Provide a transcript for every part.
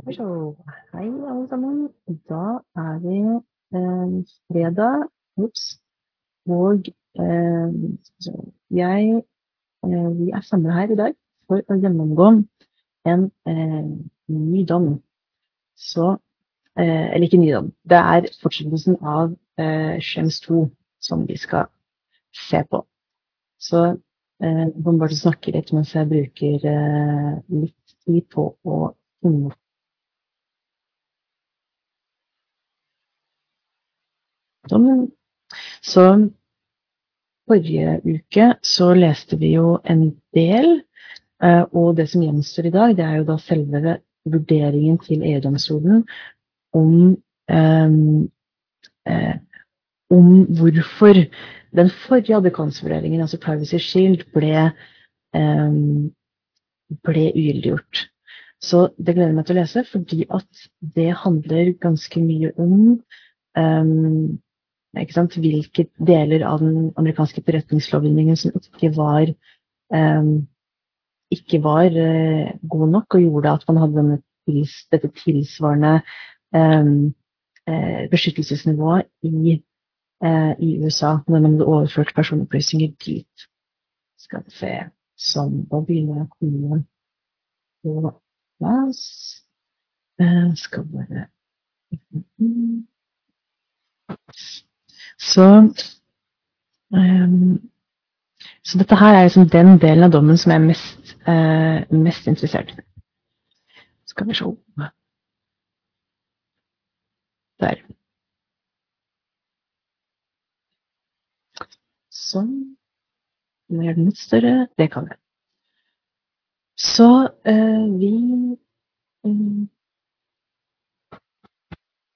Skal. Hei, alle sammen. Da er vi eh, fredag. Ops. Og eh, jeg eh, Vi er samla her i dag for å gjennomgå en ny dom. Så Eller ikke ny dom. Det er fortsettelsen av Shems 2 som vi skal se på. Så eh, jeg må bare snakke litt mens jeg bruker litt tid på å finne Så forrige uke så leste vi jo en del, eh, og det som gjenstår i dag, det er jo da selve vurderingen til EU-domstolen om, um, om hvorfor den forrige advokansvurderingen, altså Privacy Shield, ble, um, ble ugyldiggjort. Så det gleder jeg meg til å lese, fordi at det handler ganske mye om um, hvilke deler av den amerikanske etterretningslovgivningen som ikke var, um, ikke var uh, god nok, og gjorde at man hadde denne, dette tilsvarende um, uh, beskyttelsesnivået i, uh, i, USA når man hadde overført personopplysninger dit. Skal vi se Sånn, da begynner jeg å komme på plass. Skal bare så, um, så dette her er liksom den delen av dommen som jeg er mest, uh, mest interessert i. Skal vi se Der. Sånn. Må gjøre den litt større. Det kan jeg. Så uh, vi um,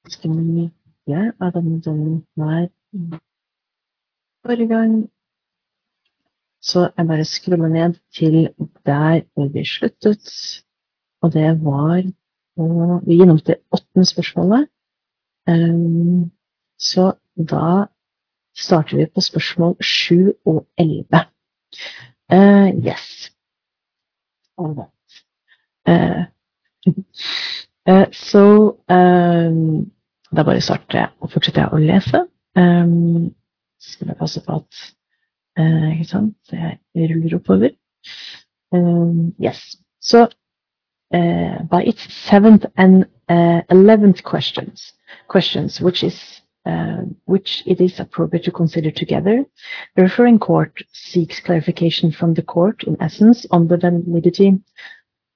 Ganske mye av denne dommen her Forrige gang så jeg bare scroller ned til der hvor vi sluttet. Og det var og Vi gjennom det åttende spørsmålet. Um, så da starter vi på spørsmål sju og elleve. Uh, yes. All right. Uh, uh, so um, da bare starter jeg og fortsetter jeg å lese. Um, skal jeg passe på at uh, Ikke sant? Så jeg ruller oppover. Um, yes. So, uh, by its seventh and uh, eleventh questions, questions, which is uh, which it is appropriate to consider together. The referring court seeks clarification from the court, in essence, on the validity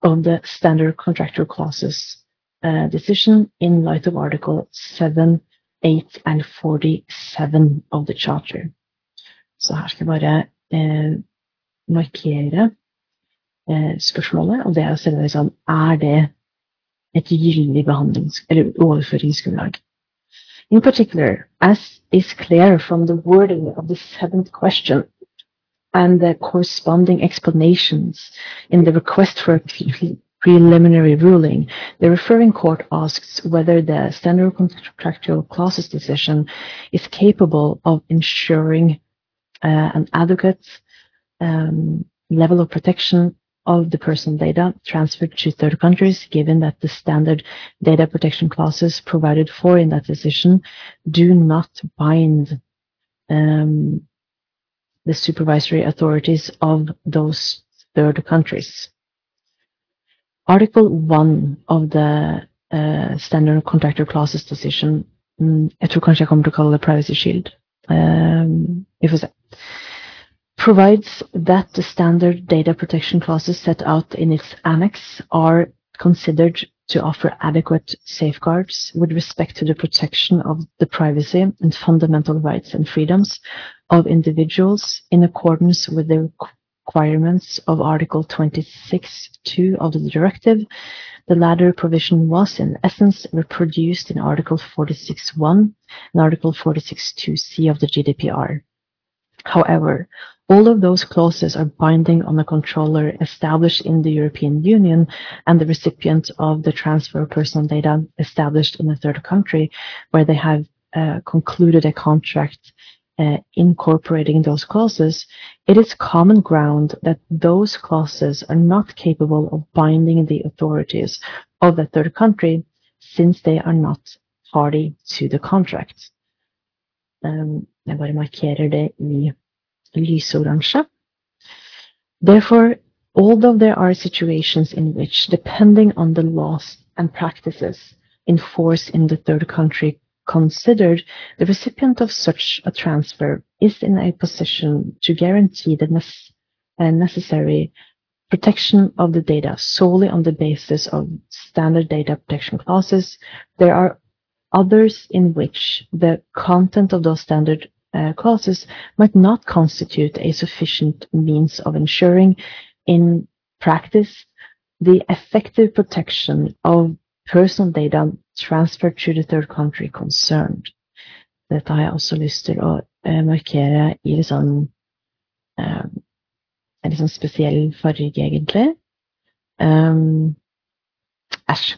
of the standard contractual clauses uh, decision in light of Article 7 8 and 47 of the charter. Så her skal jeg bare eh, markere eh, spørsmålet, og det er å stille deg sånn Er det et gyldig behandlings- eller overføringsgrunnlag? In particular, as is clear from the wording of the seventh question and the corresponding explanations in the request for a preliminary ruling, the referring court asks whether the standard contractual clauses decision is capable of ensuring uh, an adequate um, level of protection of the personal data transferred to third countries, given that the standard data protection clauses provided for in that decision do not bind um, the supervisory authorities of those third countries. Article 1 of the uh, Standard Contractor Clauses Decision mm, Jeg tror kanskje jeg kommer til å kalle det Privacy Shield. Vi får se. Provides that the standard data protection clauses set out in its annex are considered to offer adequate safeguards with respect to the protection of the privacy and fundamental rights and freedoms of individuals in accordance with the requirements of Article 26.2 of the directive. The latter provision was, in essence, reproduced in Article 46.1 and Article 46.2c of the GDPR. However, all of those clauses are binding on the controller established in the European Union and the recipient of the transfer of personal data established in a third country where they have uh, concluded a contract uh, incorporating those clauses, it is common ground that those clauses are not capable of binding the authorities of the third country since they are not party to the contract. Um, jeg bare markerer det i lysoransje. Therefore, although there are situations in which, depending on the laws and practices in force in the third country considered, the recipient of such a transfer is in a position to guarantee the uh, necessary protection of the data solely on the basis of standard data protection clauses. There are others in which the content of those standard uh, clauses might not constitute a sufficient means of ensuring in practice the effective protection of personal data transferred to the third country concerned. Dette har jeg også lyst til å uh, markere i litt uh, en litt sånn spesiell farge, egentlig. Um,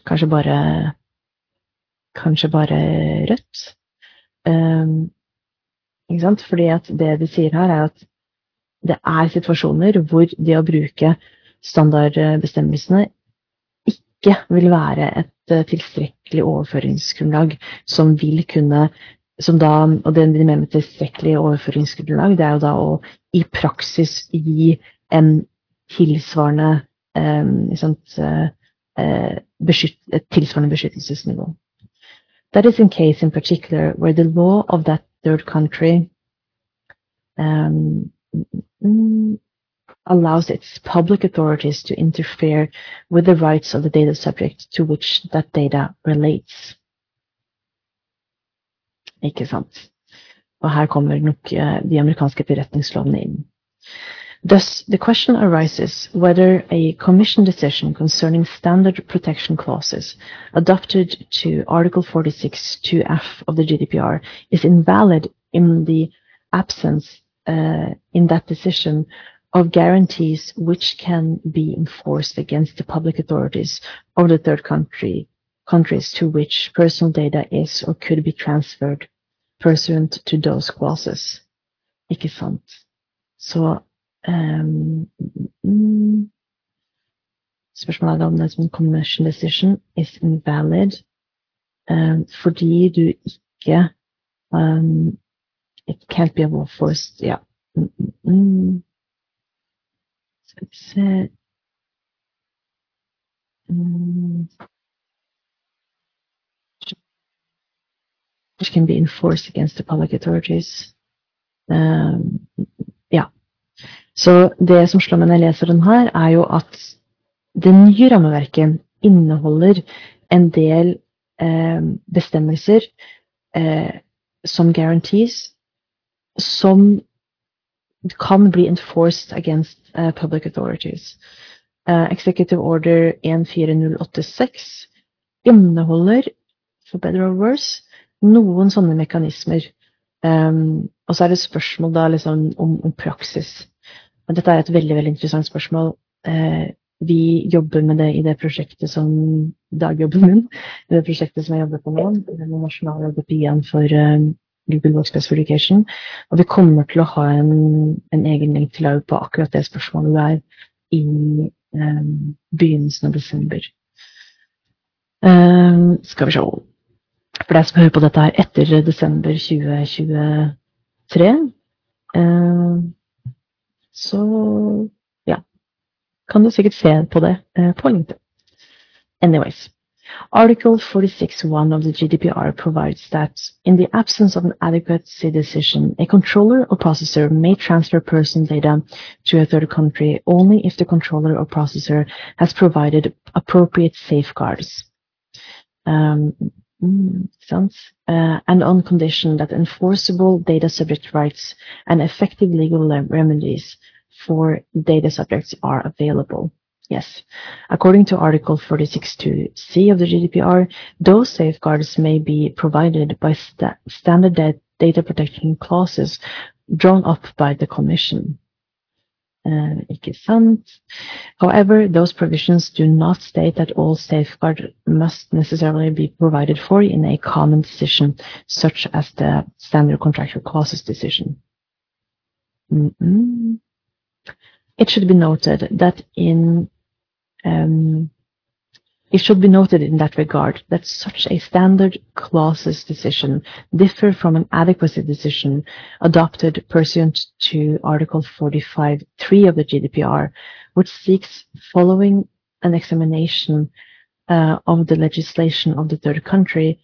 kanskje bare Kanskje bare rødt. Um, ikke sant? Fordi at det de sier her, er at det er situasjoner hvor det å bruke standardbestemmelsene ikke vil være et uh, tilstrekkelig overføringsgrunnlag som vil kunne som da, og det de mener med tilstrekkelig overføringsgrunnlag, det er jo da å i praksis gi en tilsvarende um, sant, uh, beskytt, et tilsvarende beskyttelsesnivå. That is in case in particular where the law of that third country um, allows its public authorities to interfere with the rights of the data subject to which that data relates. Ikke sant? Og her kommer nok uh, de amerikanske forretningslovene inn. Thus, the question arises whether a Commission decision concerning standard protection clauses adopted to Article 46 2F of the GDPR is invalid in the absence uh, in that decision of guarantees which can be enforced against the public authorities of the third country countries to which personal data is or could be transferred pursuant to those clauses. Ikke sant? Så Um, mm, spørsmålet er om det er en commercial decision is invalid um, fordi du ikke um, It can't be enforced. Ja. Mm, mm, mm. Skal vi se. Which can be enforced against the public authorities. Um, ja. Så det som slår meg når jeg leser den her, er jo at det nye rammeverket inneholder en del eh, bestemmelser eh, som guarantees som kan bli enforced against uh, public authorities. Uh, Executive Order 14086 inneholder, for better or worse, noen sånne mekanismer. Um, og så er det spørsmål da liksom om, om praksis. Og dette er et veldig veldig interessant spørsmål. Uh, vi jobber med det i det prosjektet som dagjobben min, i det prosjektet som jeg jobber på nå, den nasjonale DPI-en for uh, Google Workspace for Education. Og vi kommer til å ha en, en egen link til på akkurat det spørsmålet der i um, begynnelsen av desember. Um, skal vi se For deg som hører på dette her etter desember 2023 um, så ja, kan du sikkert se på det uh, på LinkedIn. Anyways, Article 46.1 of the GDPR provides that in the absence of an adequate decision, a controller or processor may transfer personal data to a third country only if the controller or processor has provided appropriate safeguards. Um, Mm, sounds uh, and on condition that enforceable data subject rights and effective legal remedies for data subjects are available. Yes. According to Article 46.2c of the GDPR, those safeguards may be provided by sta standard data protection clauses drawn up by the Commission. Uh. However, those provisions do not state that all safeguards must necessarily be provided for in a common decision, such as the standard contractual clauses decision. Mm -mm. It should be noted that in um, It should be noted in that regard that such a standard clauses decision differ from an adequacy decision adopted pursuant to Article 45.3 of the GDPR, which seeks, following an examination uh, of the legislation of the third country,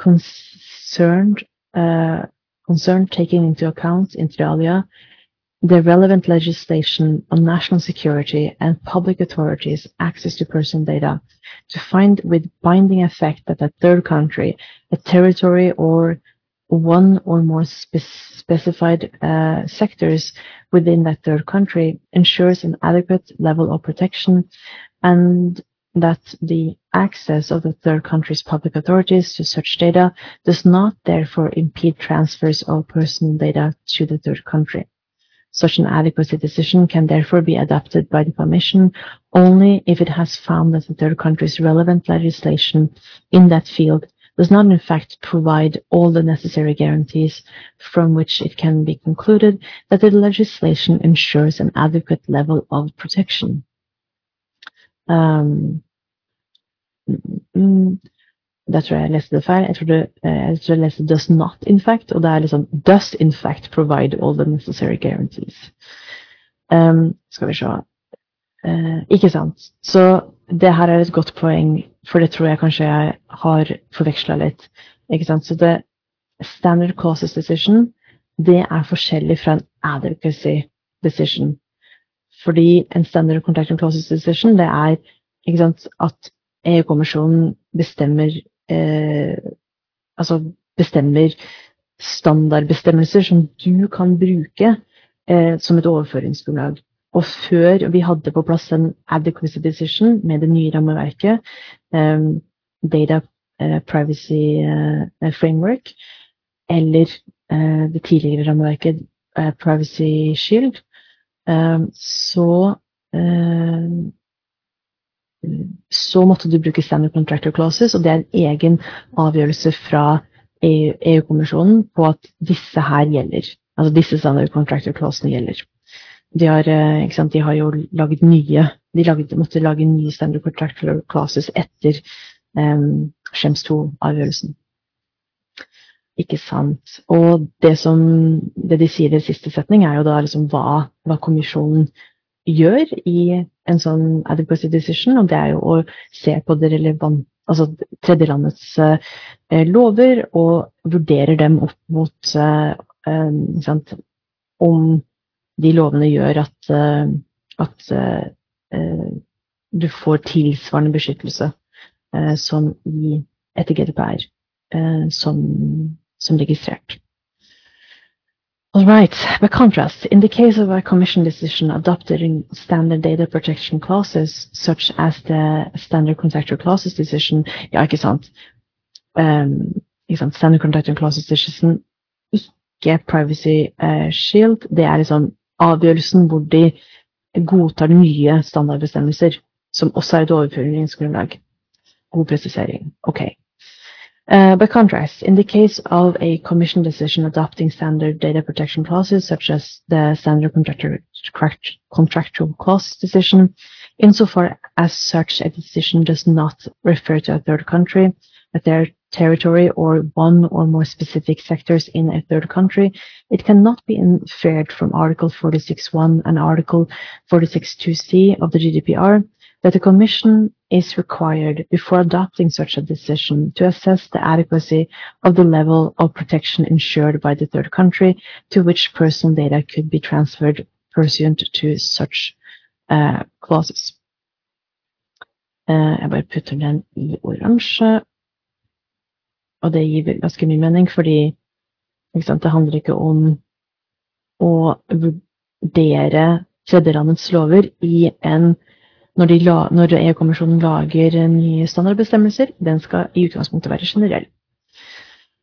concerned uh, concern taking into account, inter alia, the relevant legislation on national security and public authorities' access to personal data to find with binding effect that a third country, a territory, or one or more spe specified uh, sectors within that third country ensures an adequate level of protection and that the access of the third country's public authorities to such data does not therefore impede transfers of personal data to the third country. Such an adequacy decision can therefore be adopted by the Commission only if it has found that the third country's relevant legislation in that field does not in fact provide all the necessary guarantees from which it can be concluded that the legislation ensures an adequate level of protection. Um, mm, Der tror jeg jeg leste det feil. Jeg tror, det, eh, jeg tror jeg leste 'does not in fact', og det er liksom 'does in fact provide all the necessary guarantees'. Um, skal vi se uh, Ikke sant. Så det her er et godt poeng, for det tror jeg kanskje jeg har forveksla litt. Ikke sant. Så det standard causes decision, det er forskjellig fra en adequacy decision. Fordi en standard contractual causes decision, det er sant, at EU-kommisjonen bestemmer eh, altså bestemmer standardbestemmelser som du kan bruke eh, som et overføringsgrunnlag. Og før vi hadde på plass en adequacy decision med det nye rammeverket, eh, Data eh, Privacy eh, Framework, eller eh, det tidligere rammeverket Privacy Shield, så så måtte du bruke standard contractor clauses, og det er en egen avgjørelse fra EU-kommisjonen EU på at disse her gjelder. Altså disse standard contractor clausene gjelder. De har, eh, sant, de har jo laget nye De laget, måtte lage nye standard contractor clauses etter um, Schems 2-avgjørelsen. Ikke sant. Og det som det de sier i siste setning, er jo da liksom hva, hva kommisjonen gjør i en sånn adequacy decision, og det er jo å se på det relevante altså tredjelandets eh, lover og vurdere dem opp mot eh, sant, om de lovene gjør at, eh, at eh, du får tilsvarende beskyttelse eh, som i etter GDPR eh, som, som registrert. All right. By contrast, in the case of a Commission decision adopting standard data protection clauses, such as the standard contractor clauses decision, ja, ikke sant, um, ikke sant standard contractor clauses decision, ikke privacy uh, shield, det er liksom avgjørelsen hvor de godtar nye standardbestemmelser, som også er et overføringsgrunnlag. God presisering. Ok. Uh, by contrast, in the case of a Commission decision adopting standard data protection clauses, such as the standard contractual clause decision, insofar as such a decision does not refer to a third country, a third territory, or one or more specific sectors in a third country, it cannot be inferred from Article 46.1 and Article 46.2c of the GDPR that the Commission is required before adopting such a decision to assess the adequacy of the level of protection ensured by the third country to which personal data could be transferred pursuant to such uh, clauses. Uh, jeg bare putter den i oransje. Og det gir ganske mye mening, fordi sant, det handler ikke om å vurdere tredjelandets lover i en når, når EU-kommisjonen lager nye standardbestemmelser, den skal i utgangspunktet være generell.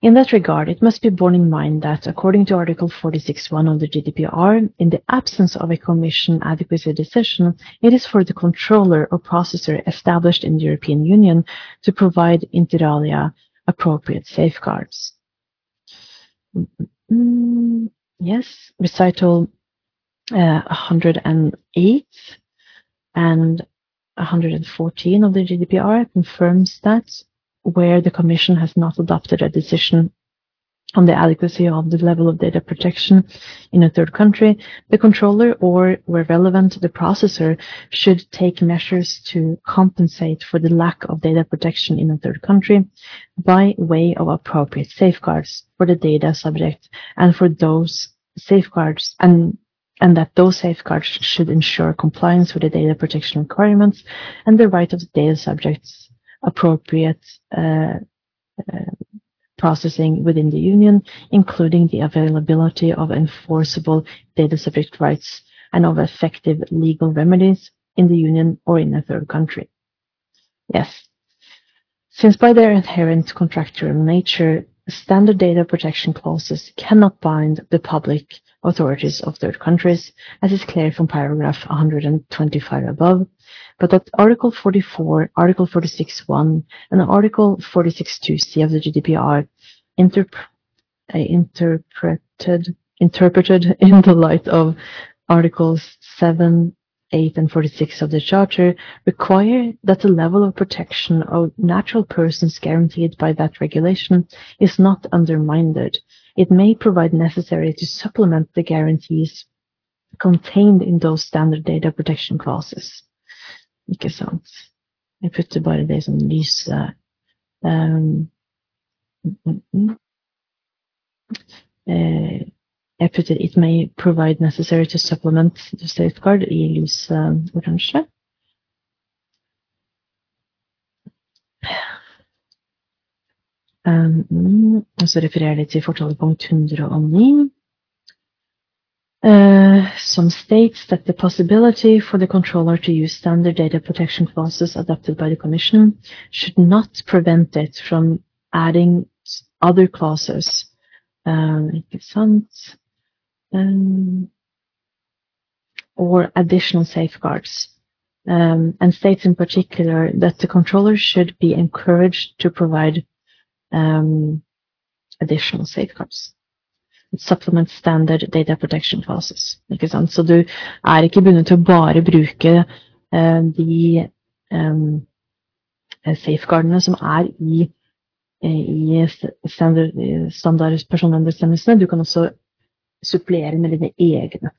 In that regard, it must be borne in mind that, according to Article 46.1 of the GDPR, in the absence of a Commission adequacy decision, it is for the controller or processor established in the European Union to provide inter alia appropriate safeguards. Mm, yes, recital uh, 108 and 114 of the GDPR confirms that where the Commission has not adopted a decision on the adequacy of the level of data protection in a third country, the controller or, where relevant, the processor should take measures to compensate for the lack of data protection in a third country by way of appropriate safeguards for the data subject and for those safeguards and and that those safeguards should ensure compliance with the data protection requirements and the right of the data subjects appropriate uh, uh, processing within the Union, including the availability of enforceable data subject rights and of effective legal remedies in the Union or in a third country. Yes. Since by their inherent contractual nature, standard data protection clauses cannot bind the public authorities of third countries, as is clear from paragraph 125 above, but that Article 44, Article 46.1, and Article 46.2c of the GDPR interp uh, interpreted interpreted in the light of Articles 7, 8, and 46 of the Charter require that the level of protection of natural persons guaranteed by that regulation is not undermined. It may provide necessary to supplement the guarantees contained in those standard data protection clauses. Ikke sant? Jeg putter bare det som lyse um, mm, mm. Uh, putter 'it may provide necessary to supplement the safeguard' i lys uh, oransje. Um, og så refererer de til fortalepunkt 109. Uh, some states that the possibility for the controller to use standard data protection clauses adopted by the Commission should not prevent it from adding other clauses. Um, um, or additional safeguards. Um, and states in particular that the controller should be encouraged to provide um, additional safeguards. supplement standard data protection classes. Ikke sant? Så du er ikke bundet til å bare bruke uh, de um, safeguardene som er i, i standard, standard personvernbestemmelsene. Du kan også med dine egne.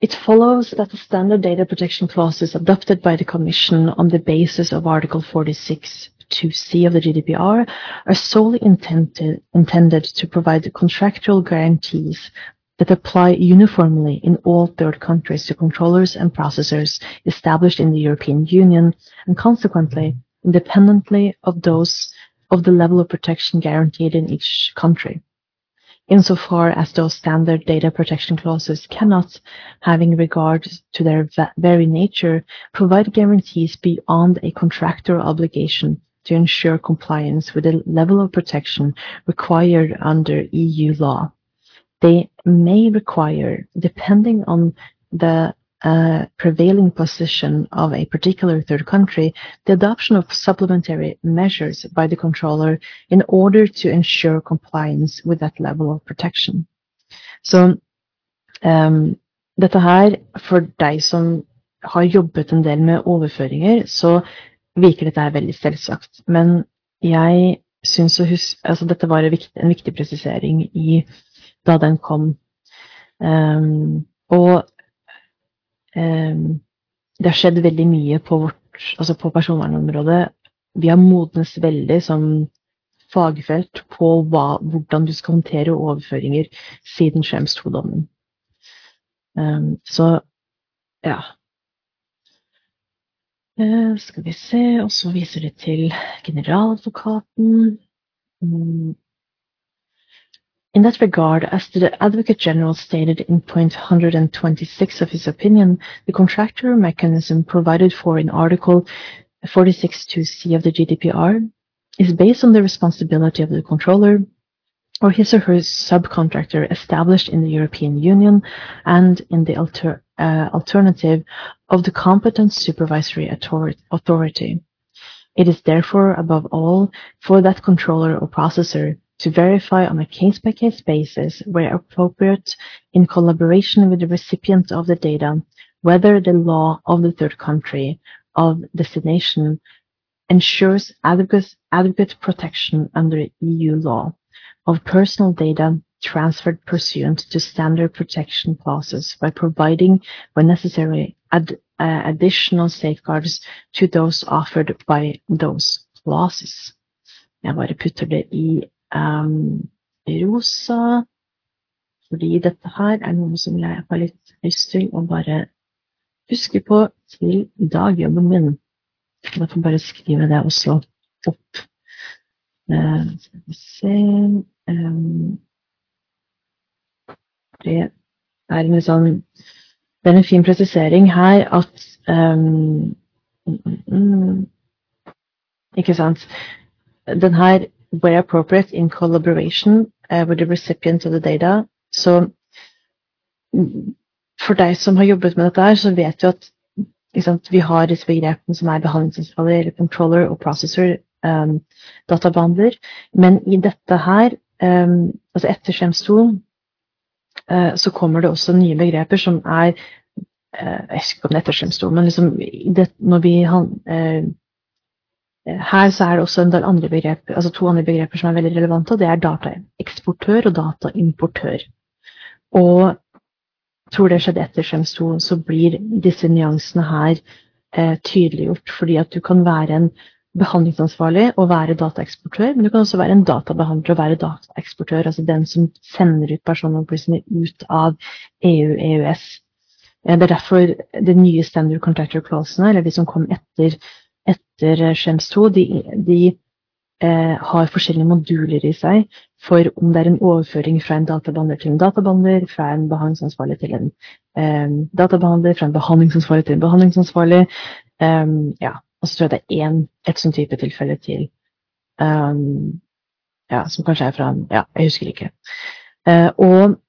It follows that the standard data protection clauses adopted by the Commission on the basis of Article 46 2C of the GDPR are solely intended, intended to provide contractual guarantees that apply uniformly in all third countries to controllers and processors established in the European Union and consequently independently of those of the level of protection guaranteed in each country. Insofar as those standard data protection clauses cannot, having regard to their very nature, provide guarantees beyond a contractual obligation to ensure compliance with the level of protection required under EU law. They may require, depending on the uh, prevailing position of a particular third country, the adoption of supplementary measures by the controller in order to ensure compliance with that level of protection. Så um, dette her, for deg som har jobbet en del med overføringer, så virker dette her veldig selvsagt. Men jeg syns å huske Altså, dette var en viktig, en viktig presisering i da den kom. Um, og det har skjedd veldig mye på Altså på personvernområdet. Vi har modnes veldig som fagfelt på hva, hvordan du skal håndtere overføringer siden Schrems 2-dommen. Um, så ja, Eh, skal vi se, og så viser det til generaladvokaten. Mm. In that regard, as the Advocate General stated in point 126 of his opinion, the contractor mechanism provided for in Article 46.2c of the GDPR is based on the responsibility of the controller or his or her subcontractor established in the European Union and in the alter uh, alternative of the competent supervisory authority. It is therefore, above all, for that controller or processor to verify on a case-by-case basis where appropriate in collaboration with the recipient of the data whether the law of the third country of destination ensures adequate, protection under EU law of personal data transferred pursuant to standard protection clauses by providing, when necessary, uh, additional safeguards to those offered by those clauses. Jeg bare putter det i um, rosa, fordi dette her er noe som jeg har litt lyst til å bare huske på til dagjobben min. Jeg får bare skrive det også opp. Uh, skal vi se um, Det er en sånn Det er en fin presisering her at um, Ikke sant? Den her where appropriate in collaboration uh, with the recipient of the data. Så for deg som har jobbet med dette her, så vet du at sant, vi har disse begrepene som er behandlingsansvarlig, eller controller og processor, um, databehandler. Men i dette her, um, altså etter Schrems 2, uh, så kommer det også nye begreper som er uh, Jeg husker ikke om det er etter Schrems 2, men liksom det, når vi uh, her så er det også en del andre begrep, altså to andre begreper som er veldig relevante, og det er dataeksportør og dataimportør. Og tror det skjedde etter Schems 2, så blir disse nyansene her eh, tydeliggjort. Fordi at du kan være en behandlingsansvarlig og være dataeksportør, men du kan også være en databehandler og være dataeksportør, altså den som sender ut personopplysninger ut av EU-EØS. Eh, det er derfor de nye standard contractor clausene, eller de som kom etter etter Schems 2, de, de eh, har forskjellige moduler i seg for om det er en overføring fra en databehandler til en databehandler, fra en behandlingsansvarlig til en eh, databehandler, fra en behandlingsansvarlig til en behandlingsansvarlig. Um, ja, og så tror jeg det er én, et sånn type tilfelle til. Um, ja, som kanskje er fra en Ja, jeg husker ikke. Uh, og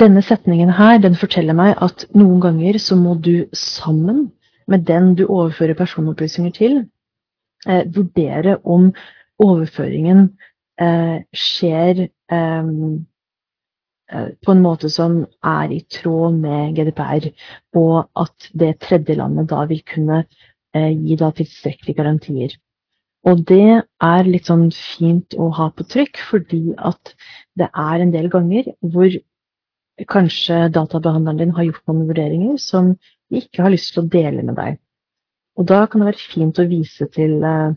denne setningen her, den forteller meg at noen ganger så må du sammen med den du overfører personopplysninger til, eh, vurdere om overføringen eh, skjer eh, eh på en måte som er i tråd med GDPR, og at det tredje landet da vil kunne eh, gi da tilstrekkelige garantier. Og det er litt sånn fint å ha på trykk, fordi at det er en del ganger hvor kanskje databehandleren din har gjort noen vurderinger som ikke har lyst til å dele med deg. Og da kan det være fint å vise til uh,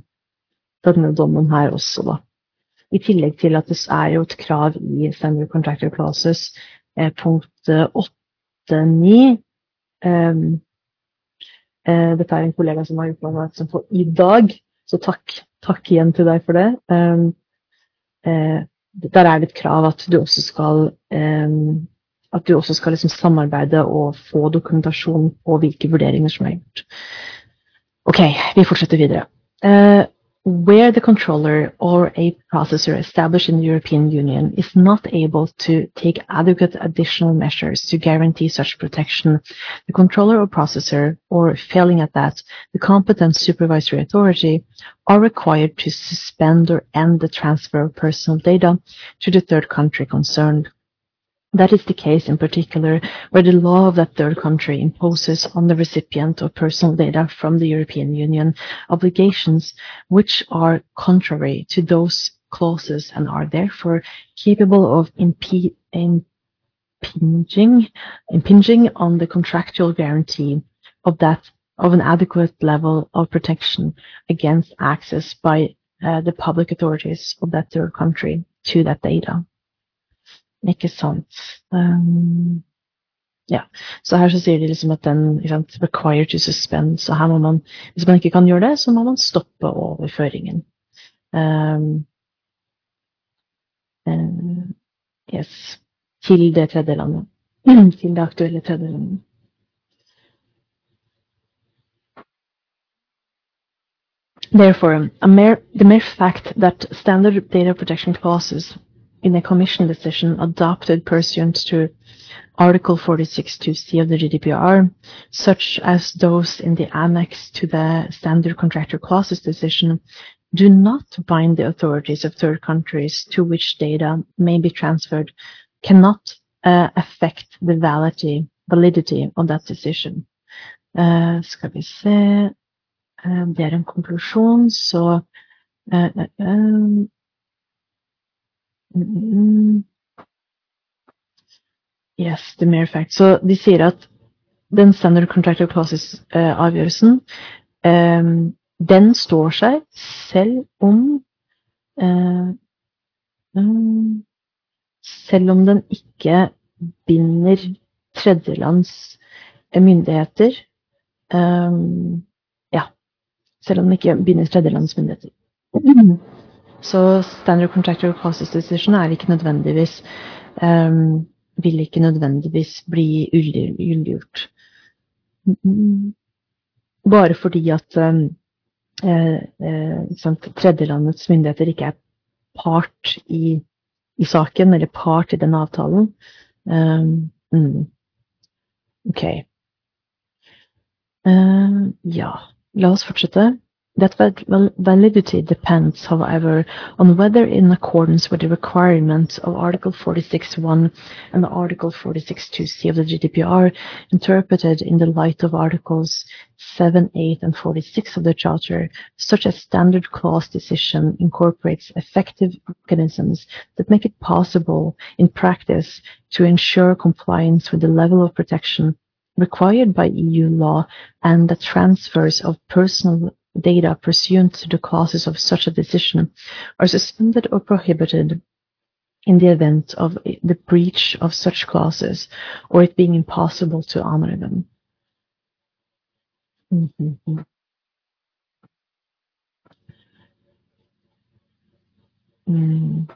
denne dommen her også, da. I tillegg til at det er jo et krav i Standard Contractor Clauses eh, punkt 8.9 um, eh, Dette er en kollega som har gjort meg oppmerksom på i dag, så takk, takk igjen til deg for det. Eh, der er det et krav at du også skal at du også skal liksom samarbeide og få dokumentasjon på hvilke vurderinger som er gjort. Ok, vi fortsetter videre. Uh, where the controller or a processor established in the European Union is not able to take adequate additional measures to guarantee such protection, the controller or processor, or failing at that, the competent supervisory authority, are required to suspend or end the transfer of personal data to the third country concerned. That is the case in particular where the law of that third country imposes on the recipient of personal data from the European Union obligations which are contrary to those clauses and are therefore capable of impinging, impinging on the contractual guarantee of that of an adequate level of protection against access by uh, the public authorities of that third country to that data. Ikke sant. Um, ja. Så her så sier de liksom at den sant, required to suspend. Så her må man, hvis man ikke kan gjøre det, så må man stoppe overføringen. Um, uh, yes. Til det tredje landet. Til det aktuelle tredje landet. Therefore, mere, the mere fact that standard data protection clauses in a Commission decision adopted pursuant to Article 46.2c of the GDPR, such as those in the annex to the Standard Contractor Clauses decision, do not bind the authorities of third countries to which data may be transferred, cannot uh, affect the validity, validity of that decision. Eh, skal vi se eh, Det er en konklusjon, så eh, mm, Yes, the mere fact. Så de sier at den standard contractor clauses-avgjørelsen, den står seg selv om mm, selv om den ikke binder tredjelands myndigheter. Um, ja. Selv om den ikke binder tredjelands myndigheter. Så standard contractor causes decision er ikke nødvendigvis um, vil ikke nødvendigvis bli gyldiggjort. Bare fordi at um, eh, eh, tredjelandets myndigheter ikke er part i i saken, eller part i den avtalen. Um, mm. Ok. Uh, ja, la oss fortsette. That validity depends, however, on whether in accordance with the requirements of Article 46.1 and Article 46.2c of the GDPR, interpreted in the light of Articles 7, 8, and 46 of the Charter, such a standard clause decision incorporates effective mechanisms that make it possible in practice to ensure compliance with the level of protection required by EU law and the transfers of personal data pursuant to the clauses of such a decision are suspended or prohibited in the event of the breach of such clauses or it being impossible to honor them. Mm-hmm. Mm.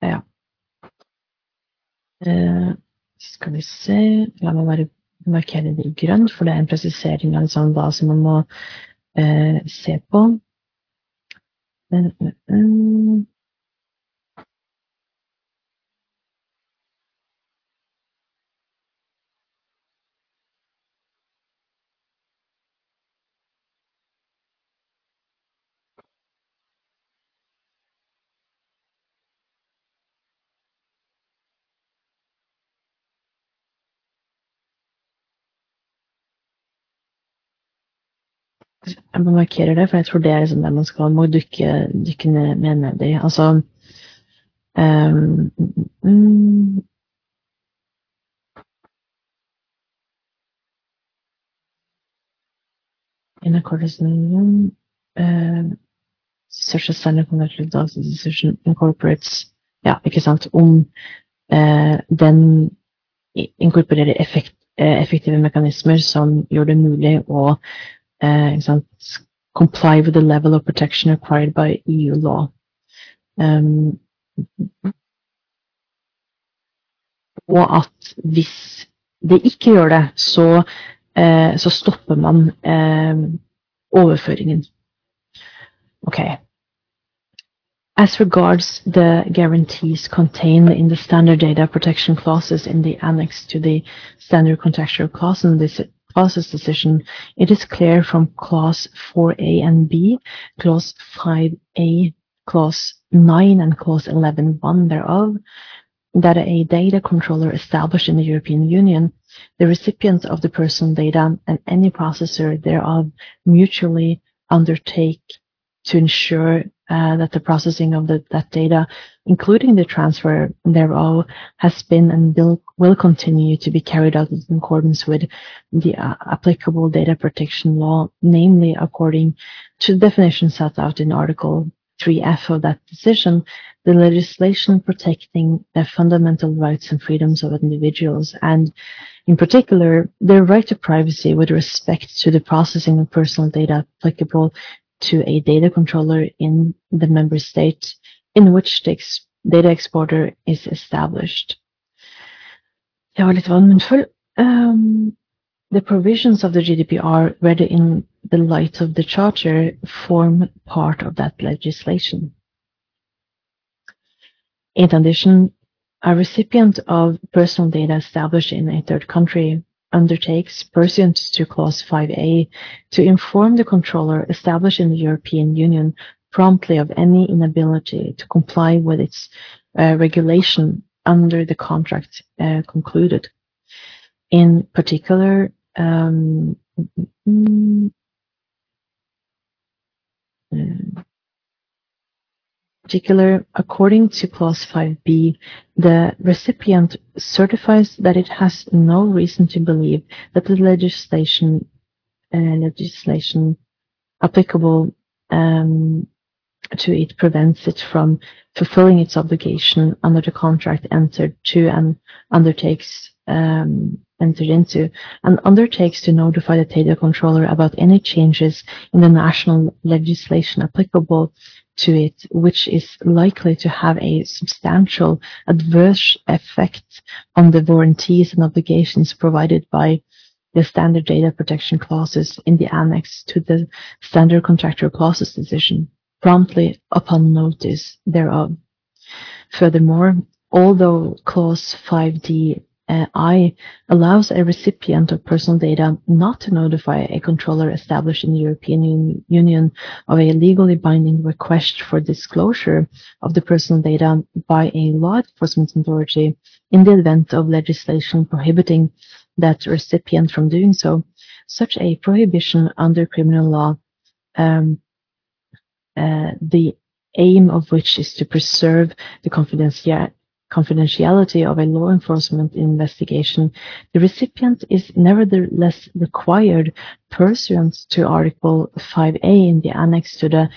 Ja. Uh, Skal vi se La meg bare markere det i grønt, for det er en presisering av liksom hva som man må eh, se på. Men, uh, Jeg markerer det, for jeg tror det er liksom det man skal må dykke, dykke ned, mer ned i. Altså um, Ja, ikke sant. Om eh, den inkorporerer effekt, uh, effektive mekanismer som gjør det mulig å comply with the level of protection required by EU law. Um, og at hvis det ikke gjør det, så, uh, så stopper man uh, overføringen. Okay. As regards the guarantees contained in the standard data protection clauses in the annex to the standard contractual clause in this clauses decision, it is clear from clause 4a and b, clause 5a, clause 9 and clause 11.1 thereof, that a data controller established in the European Union, the recipients of the personal data and any processor thereof mutually undertake to ensure uh, that the processing of the, that data, including the transfer thereof, has been and will, continue to be carried out in accordance with the uh, applicable data protection law, namely according to the definition set out in Article 3F of that decision, the legislation protecting the fundamental rights and freedoms of individuals, and in particular, their right to privacy with respect to the processing of personal data applicable to a data controller in the member state in which the data exporter is established. Um, the provisions of the GDPR read in the light of the Charter form part of that legislation. In addition, a recipient of personal data established in a third country undertakes, pursuant to Clause 5a, to inform the controller established in the European Union promptly of any inability to comply with its uh, regulation under the contract uh, concluded. In particular, um, uh, particular, according to clause 5b, the recipient certifies that it has no reason to believe that the legislation uh, legislation applicable um, to it prevents it from fulfilling its obligation under the contract entered to and undertakes um, entered into and undertakes to notify the data controller about any changes in the national legislation applicable to it, which is likely to have a substantial adverse effect on the warranties and obligations provided by the standard data protection clauses in the annex to the standard contractual clauses decision promptly upon notice thereof. Furthermore, although clause 5d uh, I allows a recipient of personal data not to notify a controller established in the European Un Union of a legally binding request for disclosure of the personal data by a law enforcement authority in the event of legislation prohibiting that recipient from doing so. Such a prohibition under criminal law, um, the aim of which is to preserve the confidentiality of a law enforcement investigation, the recipient is nevertheless required, pursuant to Article 5A in the annex to the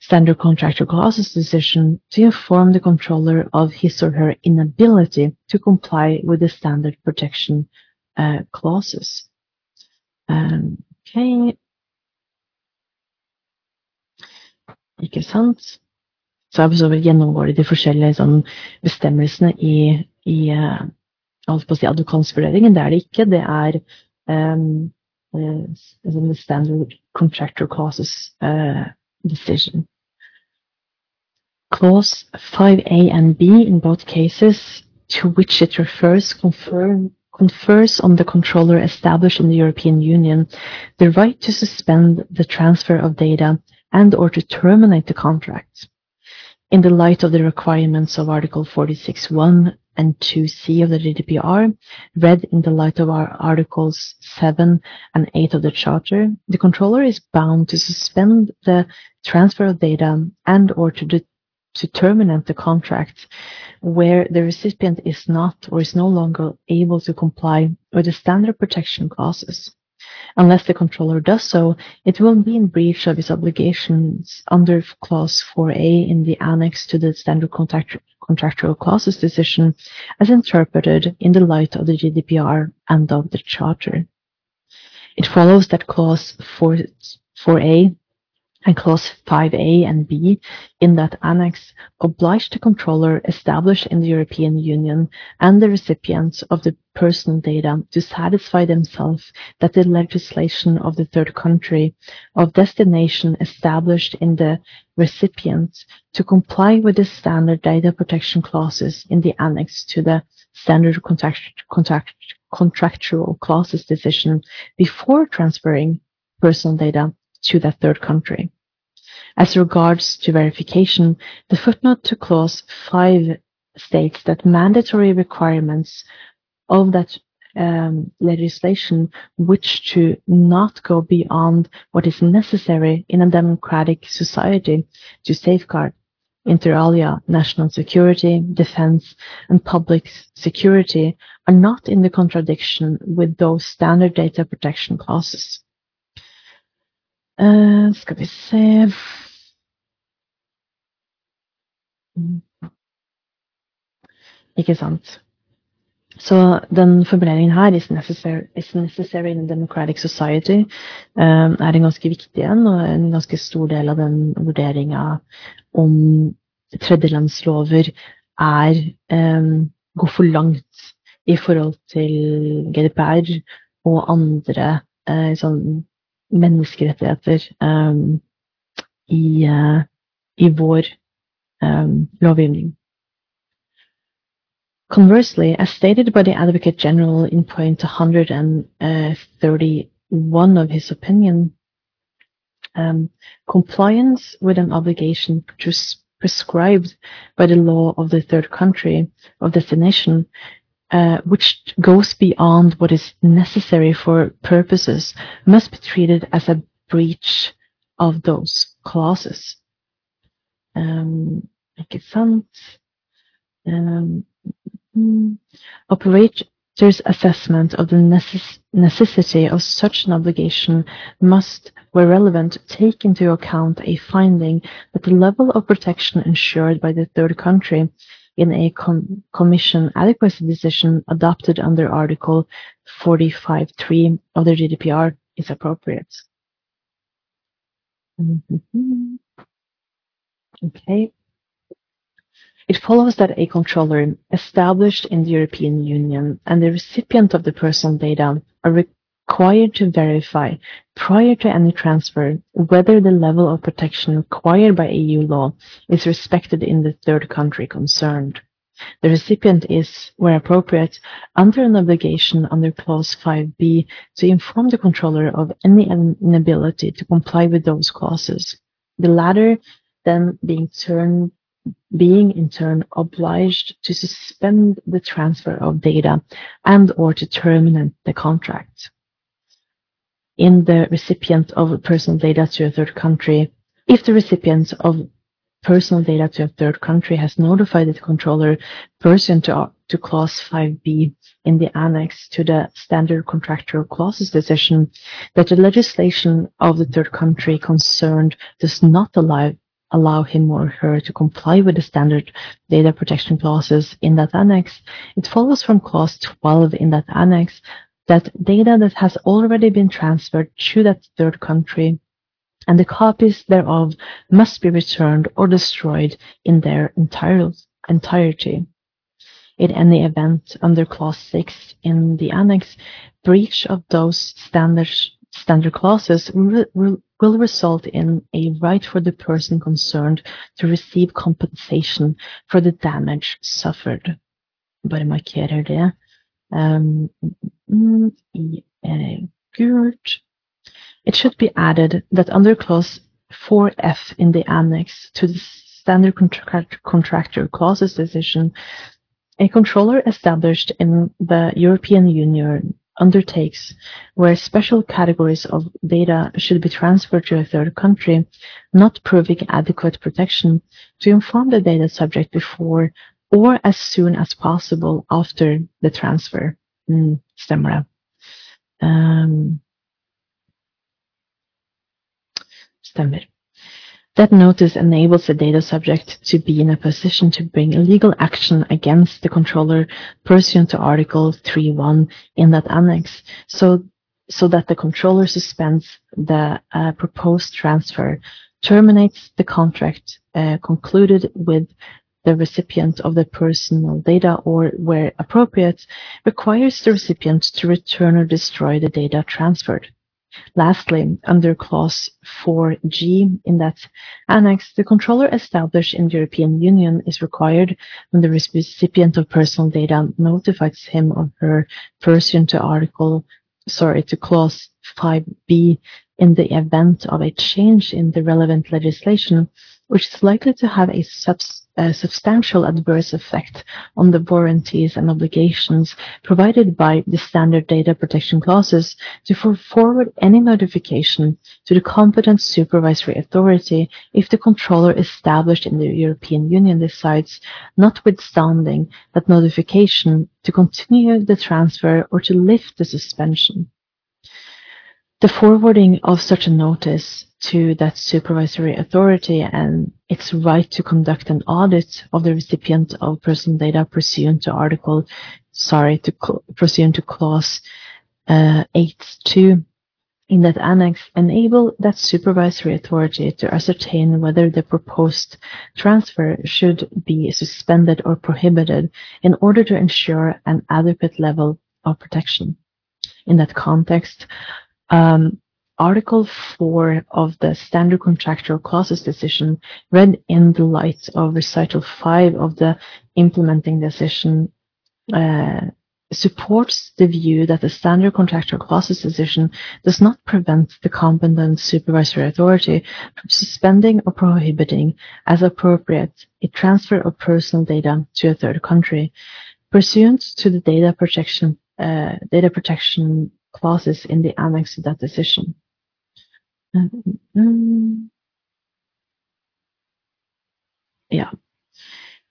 standard contractual clauses decision, to inform the controller of his or her inability to comply with the standard protection uh, clauses. Um, okay. Ikke sant? så gjennomgår de de forskjellige sånn, bestemmelsene i, i alt på å si adekvansvurderingen. Det er det ikke. Det er um, standard contractor clauses uh, decision. Clause 5A and B in both cases to which it refers confirm, confers on the controller established in the European Union the right to suspend the transfer of data and or to terminate the contract in the light of the requirements of Article 46.1 and 2c of the GDPR, read in the light of our Articles 7 and 8 of the Charter, the controller is bound to suspend the transfer of data and or to, de- to terminate the contract where the recipient is not or is no longer able to comply with the standard protection clauses. Unless the controller does so, it will be in breach of its obligations under Clause 4a in the annex to the Standard Contract- Contractual Clauses decision as interpreted in the light of the GDPR and of the Charter. It follows that Clause 4, 4a and clause 5a and b in that annex oblige the controller established in the European Union and the recipients of the personal data to satisfy themselves that the legislation of the third country of destination established in the recipient to comply with the standard data protection clauses in the annex to the standard contract, contract, contractual clauses decision before transferring personal data to that third country. As regards to verification, the footnote to clause 5 states that mandatory requirements of that um, legislation which to not go beyond what is necessary in a democratic society to safeguard inter alia national security, defense, and public security are not in the contradiction with those standard data protection clauses. Uh, skal vi se Ikke sant. Så den formuleringen her, is necessary, is necessary in a democratic society, um, er en ganske viktig en, og en ganske stor del av den vurderinga om tredjelandslover er um, går for langt i forhold til GDPR og andre sånn menneskerettigheter um, i, uh, i, vår um, lovgivning. Conversely, as stated by the Advocate General in point 131 of his opinion, um, compliance with an obligation prescribed by the law of the third country of destination, uh, which goes beyond what is necessary for purposes, must be treated as a breach of those clauses. Um, ikke sant? Um, Operators' assessment of the necess necessity of such an obligation must, where relevant, take into account a finding that the level of protection ensured by the third country in a com Commission adequacy decision adopted under Article 45.3 of the GDPR is appropriate. Mm -hmm. Okay. It follows that a controller established in the European Union and the recipient of the personal data are required to verify prior to any transfer whether the level of protection required by EU law is respected in the third country concerned. The recipient is, where appropriate, under an obligation under Clause 5b to inform the controller of any inability to comply with those clauses. The latter then being being in turn obliged to suspend the transfer of data and or to terminate the contract. In the recipient of personal data to a third country, if the recipient of personal data to a third country has notified the controller pursuant to, to clause 5b in the annex to the standard contractual clauses decision that the legislation of the third country concerned does not allow allow him or her to comply with the standard data protection clauses in that annex, it follows from clause 12 in that annex that data that has already been transferred to that third country and the copies thereof must be returned or destroyed in their entire, entirety. In any event, under clause 6 in the annex, breach of those standard, standard clauses will, will result in a right for the person concerned to receive compensation for the damage suffered. Bare markerer det. Um, I. It should be added that under clause 4F in the annex to the standard contract contractor clauses decision, a controller established in the European Union undertakes where special categories of data should be transferred to a third country, not proving adequate protection, to inform the data subject before or as soon as possible after the transfer. Mm, stämmer det? Um, stämmer. That notice enables the data subject to be in a position to bring a legal action against the controller pursuant to Article 3.1 in that annex, so, so that the controller suspends the uh, proposed transfer, terminates the contract uh, concluded with the recipient of the personal data or, where appropriate, requires the recipient to return or destroy the data transferred. Lastly, under clause 4G in that annex, the controller established in the European Union is required when the recipient of personal data notifies him or her pursuant to article, sorry, to clause 5B in the event of a change in the relevant legislation, which is likely to have a subs a substantial adverse effect on the warranties and obligations provided by the standard data protection clauses to forward any notification to the competent supervisory authority if the controller established in the European Union decides, notwithstanding that notification, to continue the transfer or to lift the suspension. The forwarding of such a notice to that supervisory authority and its right to conduct an audit of the recipient of personal data pursuant to article, sorry, to pursuant to clause uh, 8.2 in that annex enable that supervisory authority to ascertain whether the proposed transfer should be suspended or prohibited in order to ensure an adequate level of protection. In that context, um, Article 4 of the Standard Contractual Clauses decision, read in the light of Recital 5 of the Implementing Decision, uh, supports the view that the standard contractual clauses decision does not prevent the competent supervisory authority from suspending or prohibiting, as appropriate, a transfer of personal data to a third country, pursuant to the data protection uh, data protection clauses in the annex to that decision. Mm-hmm. Yeah.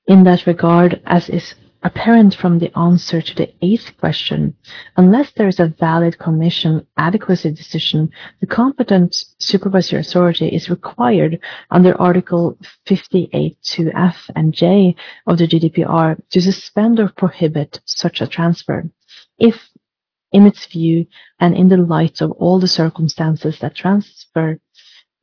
In that regard, as is apparent from the answer to the eighth question, unless there is a valid commission adequacy decision, the competent supervisory authority is required under Article 58.2f and j of the GDPR to suspend or prohibit such a transfer. If, in its view, and in the light of all the circumstances that transfer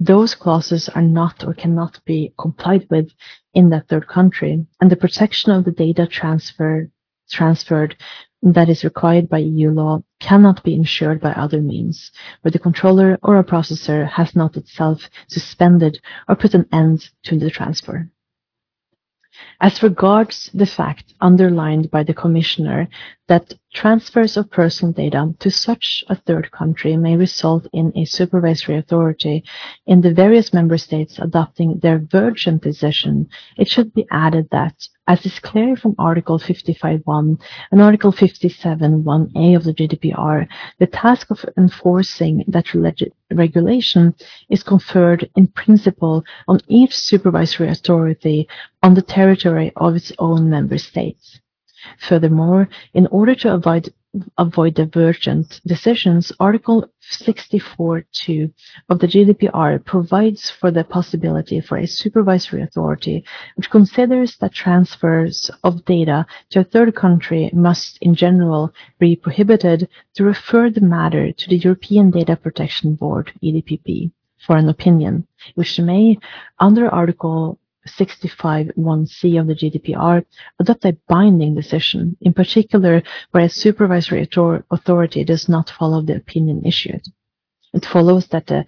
those clauses are not or cannot be complied with in that third country, and the protection of the data transfer transferred that is required by EU law cannot be ensured by other means, where the controller or a processor has not itself suspended or put an end to the transfer. As regards the fact underlined by the Commissioner that transfers of personal data to such a third country may result in a supervisory authority in the various member states adopting their virgin position, it should be added that as is clear from Article 55.1 and Article 57.1a of the GDPR, the task of enforcing that regulation is conferred in principle on each supervisory authority on the territory of its own member states. Furthermore, in order to avoid avoid divergent decisions, Article 64.2 of the GDPR provides for the possibility for a supervisory authority which considers that transfers of data to a third country must in general be prohibited to refer the matter to the European Data Protection Board, EDPB, for an opinion, which may, under Article 65.1c of the GDPR adopt a binding decision, in particular where a supervisory authority does not follow the opinion issued. It follows that the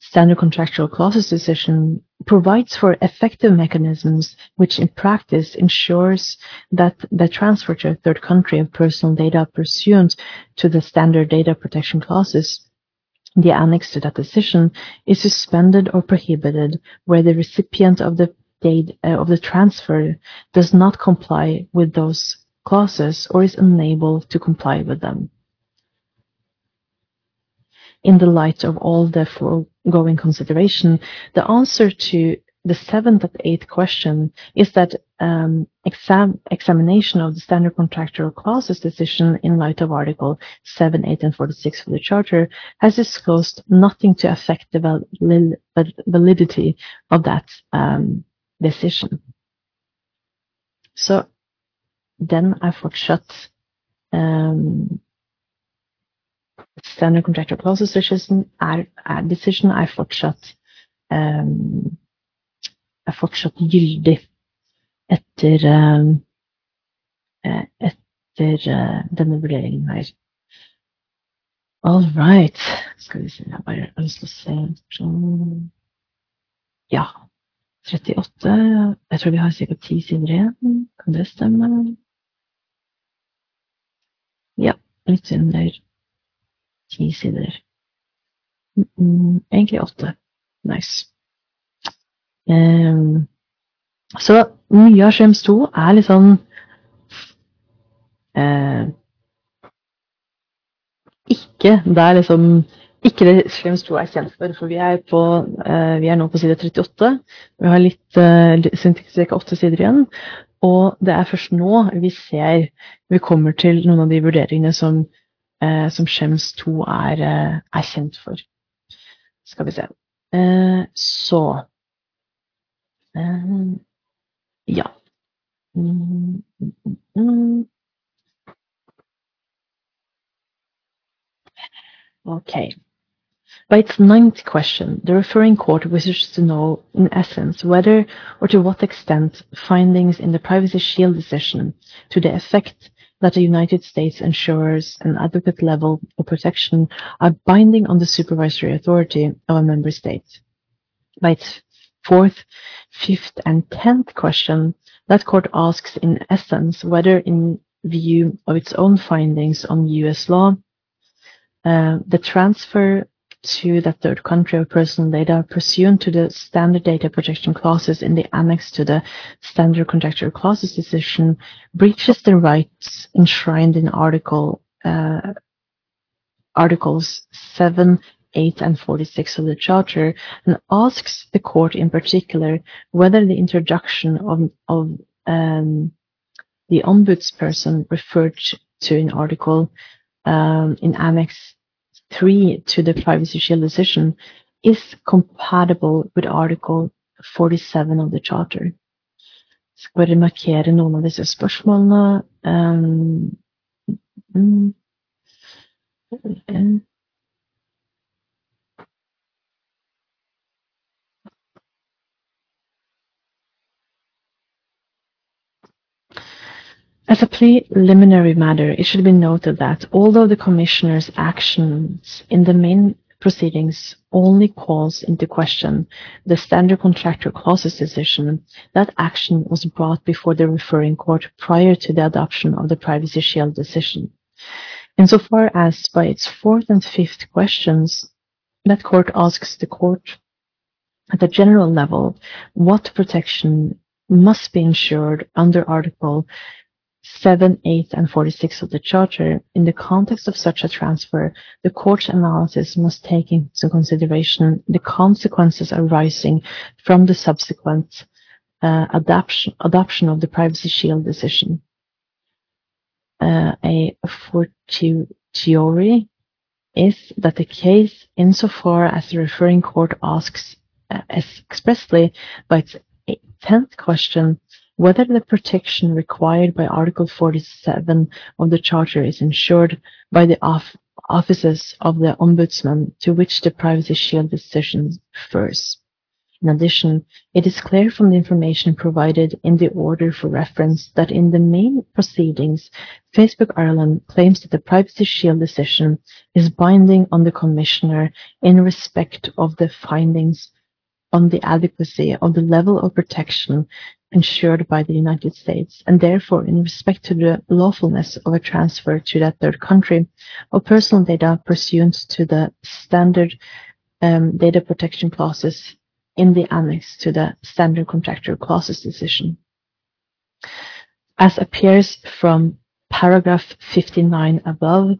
standard contractual clauses decision provides for effective mechanisms which in practice ensures that the transfer to a third country of personal data pursuant to the standard data protection clauses the annex to that decision is suspended or prohibited where the recipient of the date uh, of the transfer does not comply with those clauses or is unable to comply with them. In the light of all the foregoing consideration, the answer to the seventh and eighth question is that um, exam, examination of the standard contractual clauses decision in light of Article 7, 8, and 46 of the Charter has disclosed nothing to affect the validity of that um, decision. Så den er fortsatt um, Standard Contractual Clauses decision er, er, decision er fortsatt um, er fortsatt gyldig etter um, etter uh, denne vurderingen her. All right. Skal vi se, jeg bare har lyst til å se Ja. 38. Jeg tror vi har ca. ti sider igjen. Kan det stemme? Ja, litt under ti sider. Mm, egentlig åtte. Nice. Um, så mye av Shrems 2 er litt sånn uh, Ikke der er liksom ikke det 2 er kjent for, for vi er, på, uh, vi er nå på side 38. Vi har litt uh, åtte sider igjen. Og det er først nå vi ser Vi kommer til noen av de vurderingene som, uh, som Shems 2 er, uh, er, kjent for. Skal vi se. så Ja. Mm, mm, mm. Okay. By its ninth question, the referring court wishes to know, in essence, whether or to what extent findings in the Privacy Shield decision to the effect that the United States ensures an adequate level of protection are binding on the supervisory authority of a member state. By its fourth, fifth, and tenth question, that court asks in essence whether in view of its own findings on US law, uh, the transfer to the third country of personal data pursuant to the standard data protection clauses in the annex to the standard contractual clauses decision breaches the rights enshrined in article uh, articles 7 8 and 46 of the Charter and asks the court in particular whether the introduction of, of um, the ombudsperson referred to in Article um, in Annex 3 to the Privacy Shield decision is compatible with Article 47 of the Charter. Skal bare markere noen av disse spørsmålene. Um, mm, As a preliminary matter, it should be noted that although the Commissioner's actions in the main proceedings only calls into question the standard contractor clauses decision, that action was brought before the referring court prior to the adoption of the Privacy Shield decision. Insofar as by its fourth and fifth questions, that court asks the court at the general level what protection must be ensured under Article 7, 8, and 46 of the Charter, in the context of such a transfer, the court's analysis must take into consideration the consequences arising from the subsequent uh, adoption, adoption of the Privacy Shield decision. Uh, a fortiori is that the case, insofar as the referring court asks uh, expressly by its 10th question, whether the protection required by Article 47 of the Charter is ensured by the off offices of the Ombudsman to which the Privacy Shield decision refers. In addition, it is clear from the information provided in the order for reference that in the main proceedings, Facebook Ireland claims that the Privacy Shield decision is binding on the Commissioner in respect of the findings on the adequacy of the level of protection ensured by the United States, and therefore in respect to the lawfulness of a transfer to that third country of personal data pursuant to the standard um, data protection clauses in the annex to the standard contractual clauses decision. As appears from paragraph 59 above,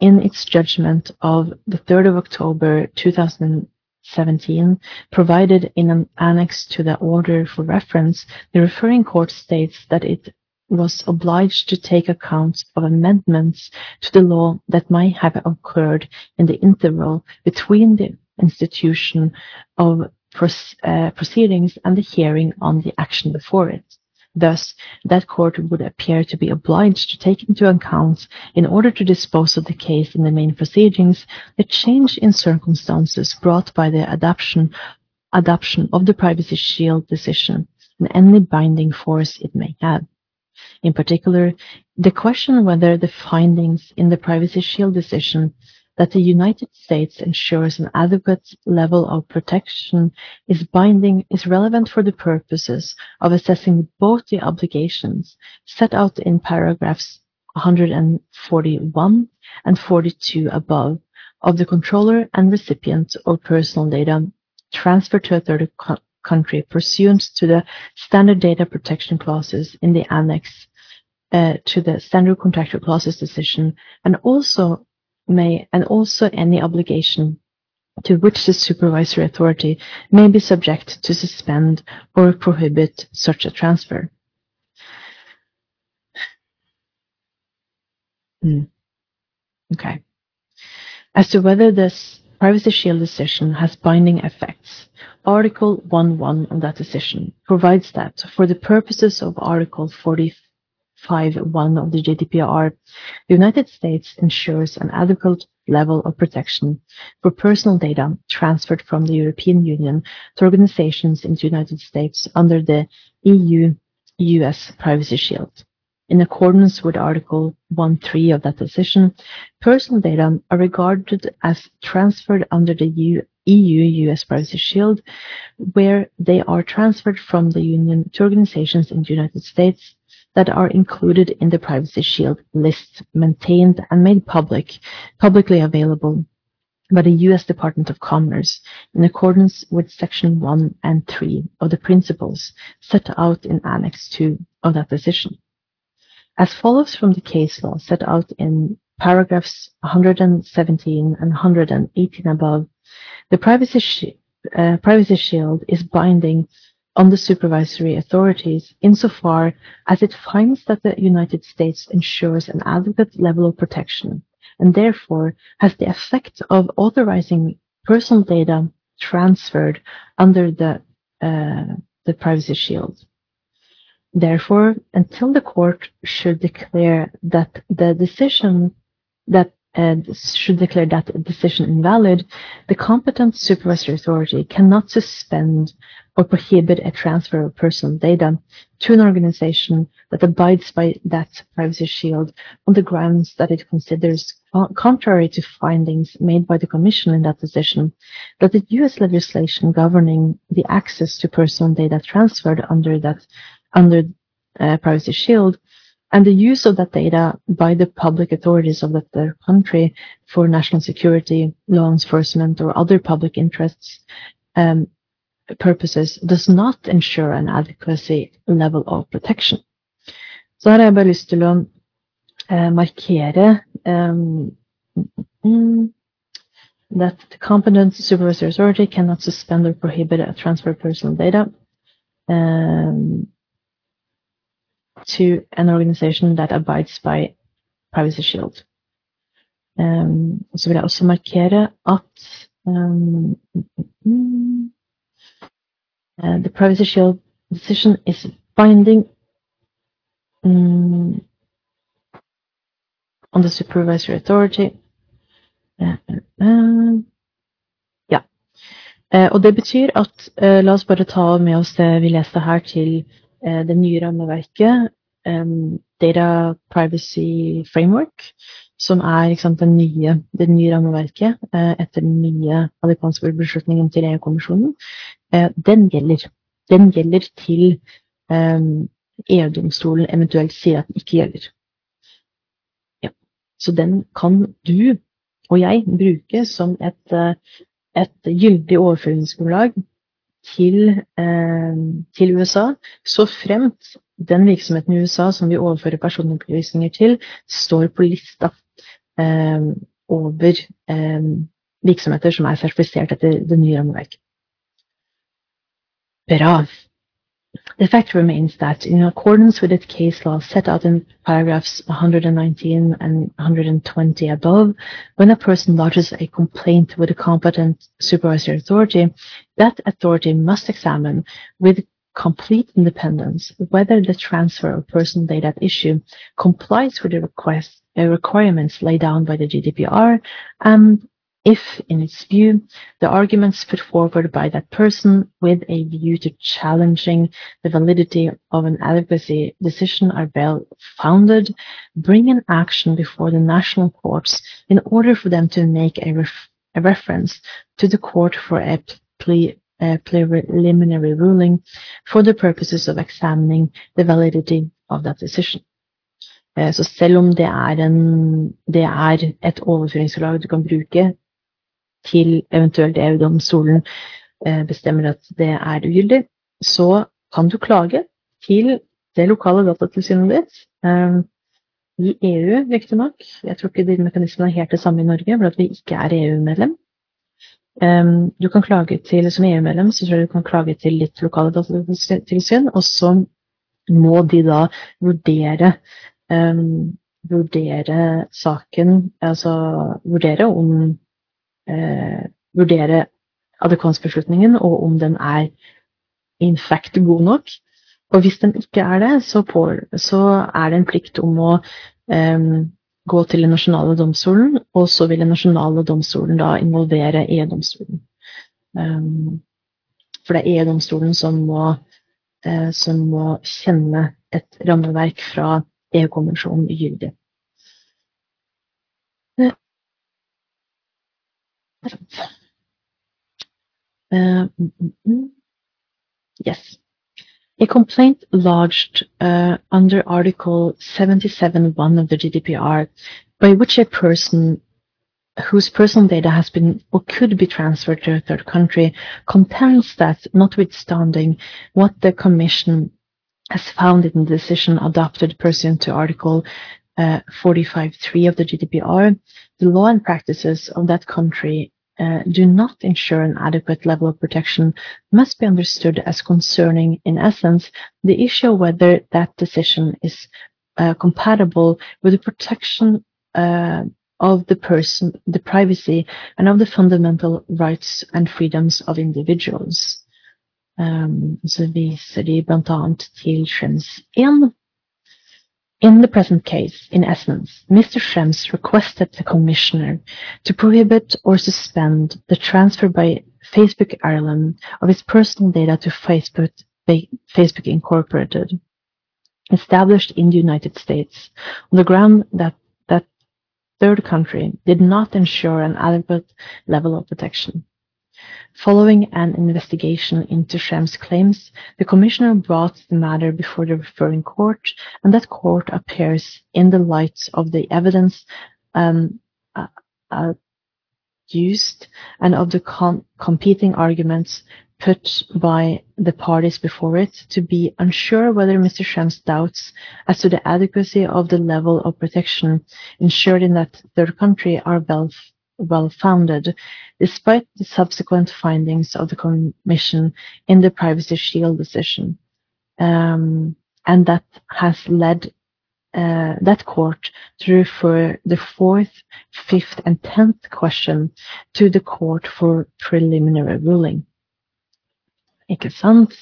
in its judgment of the 3rd of October 2000 17, provided in an annex to the order for reference, the referring court states that it was obliged to take account of amendments to the law that might have occurred in the interval between the institution of uh, proceedings and the hearing on the action before it. Thus, that court would appear to be obliged to take into account, in order to dispose of the case in the main proceedings, the change in circumstances brought by the adoption, adoption of the Privacy Shield decision and any binding force it may have. In particular, the question whether the findings in the Privacy Shield decision that the United States ensures an adequate level of protection is binding is relevant for the purposes of assessing both the obligations set out in paragraphs 141 and 42 above of the controller and recipient of personal data transferred to a third co- country pursuant to the standard data protection clauses in the annex uh, to the standard contractual clauses decision and also may, and also any obligation to which the supervisory authority may be subject to suspend or prohibit such a transfer. Mm. Okay. As to whether this Privacy Shield decision has binding effects, Article 1.1 of that decision provides that for the purposes of Article 40 5.1 of the GDPR, the United States ensures an adequate level of protection for personal data transferred from the European Union to organizations in the United States under the EU-US Privacy Shield. In accordance with Article 1.3 of that decision, personal data are regarded as transferred under the EU-US Privacy Shield, where they are transferred from the Union to organizations in the United States that are included in the Privacy Shield list maintained and made public, publicly available by the U.S. Department of Commerce in accordance with Section 1 and 3 of the principles set out in Annex 2 of that decision. As follows from the case law set out in paragraphs 117 and 118 above, the Privacy, sh uh, Privacy Shield is binding on the supervisory authorities insofar as it finds that the United States ensures an adequate level of protection and therefore has the effect of authorizing personal data transferred under the, uh, the Privacy Shield. Therefore, until the court should declare that the decision that uh, should declare that decision invalid, the competent supervisory authority cannot suspend or prohibit a transfer of personal data to an organization that abides by that privacy shield on the grounds that it considers, contrary to findings made by the Commission in that decision, that the U.S. legislation governing the access to personal data transferred under that under uh, privacy shield and the use of that data by the public authorities of that country for national security, law enforcement, or other public interests um, purposes does not ensure an adequacy level of protection. Så her har jeg bare lyst til å eh, markere um, that the competent supervisory authority cannot suspend or prohibit a transfer of personal data um, to an organization that abides by Privacy Shield. Um, så vil jeg også markere at um, uh, the Privacy Shield decision is binding um, on the supervisory authority. Uh, uh, ja. Uh, og det betyr at uh, La oss bare ta med oss det vi leste her til uh, det nye rammeverket um, Data Privacy Framework, som er sant, det, nye, det nye rammeverket uh, etter den nye amerikanske beslutningen til EU-kommisjonen, den gjelder. Den gjelder til EU-domstolen eventuelt sier at den ikke gjelder. Ja. Så den kan du og jeg bruke som et, et gyldig overføringsgrunnlag til, til USA, så fremt den virksomheten i USA som vi overfører personopplysninger til, står på lista eh, over eh, virksomheter som er sertifisert etter det nye rammeverket. Bra. The fact remains that, in accordance with its case law set out in paragraphs 119 and 120 above, when a person lodges a complaint with a competent supervisory authority, that authority must examine with complete independence whether the transfer of personal data at issue complies with the request, uh, requirements laid down by the GDPR and if, in its view, the arguments put forward by that person with a view to challenging the validity of an adequacy decision are well founded, bring an action before the national courts in order for them to make a, ref a reference to the court for a plea uh, preliminary ruling for the purposes of examining the validity of that decision. Uh, så selv om det er, en, det er et overføringsgrunnlag du kan bruke til eventuelt EU-domstolen uh, bestemmer at det er ugyldig, så kan du klage til det lokale datatilsynet ditt. Um, I EU, riktignok. Jeg tror ikke de mekanismene er helt det samme i Norge, for at vi ikke er EU-medlem. Um, du kan klage til, Som EU-medlem så tror jeg du kan klage til ditt lokale datatilsyn, og så må de da vurdere um, vurdere saken, altså vurdere om vurdere adekvansbeslutningen, og om den er in fact god nok. Og hvis den ikke er det, så, på, så er det en plikt om å um, gå til den nasjonale domstolen, og så vil den nasjonale domstolen da involvere EU-domstolen. Um, for det er EU-domstolen som, uh, som, må kjenne et rammeverk fra EU-konvensjonen gyldig. Uh, mm, mm, mm. Yes. A complaint lodged uh, under Article 77.1 of the GDPR, by which a person whose personal data has been or could be transferred to a third country contends that, notwithstanding what the Commission has found in the decision adopted pursuant to Article uh, 45.3 of the GDPR, the law and practices of that country uh, do not ensure an adequate level of protection must be understood as concerning, in essence, the issue of whether that decision is uh, compatible with the protection uh, of the person, the privacy, and of the fundamental rights and freedoms of individuals. Um, så viser de annet til Schrems 1, In the present case, in essence, Mr. Schrems requested the Commissioner to prohibit or suspend the transfer by Facebook Ireland of its personal data to Facebook, Facebook Incorporated, established in the United States, on the ground that that third country did not ensure an adequate level of protection. Following an investigation into Schrems' claims, the Commissioner brought the matter before the referring court, and that court appears in the light of the evidence um, uh, uh, used and of the com competing arguments put by the parties before it to be unsure whether Mr. Schrems' doubts as to the adequacy of the level of protection ensured in that third country are well well-founded, despite the subsequent findings of the Commission in the Privacy Shield decision. Um, and that has led uh, that court to refer the fourth, fifth, and tenth question to the court for preliminary ruling. Ikke sant?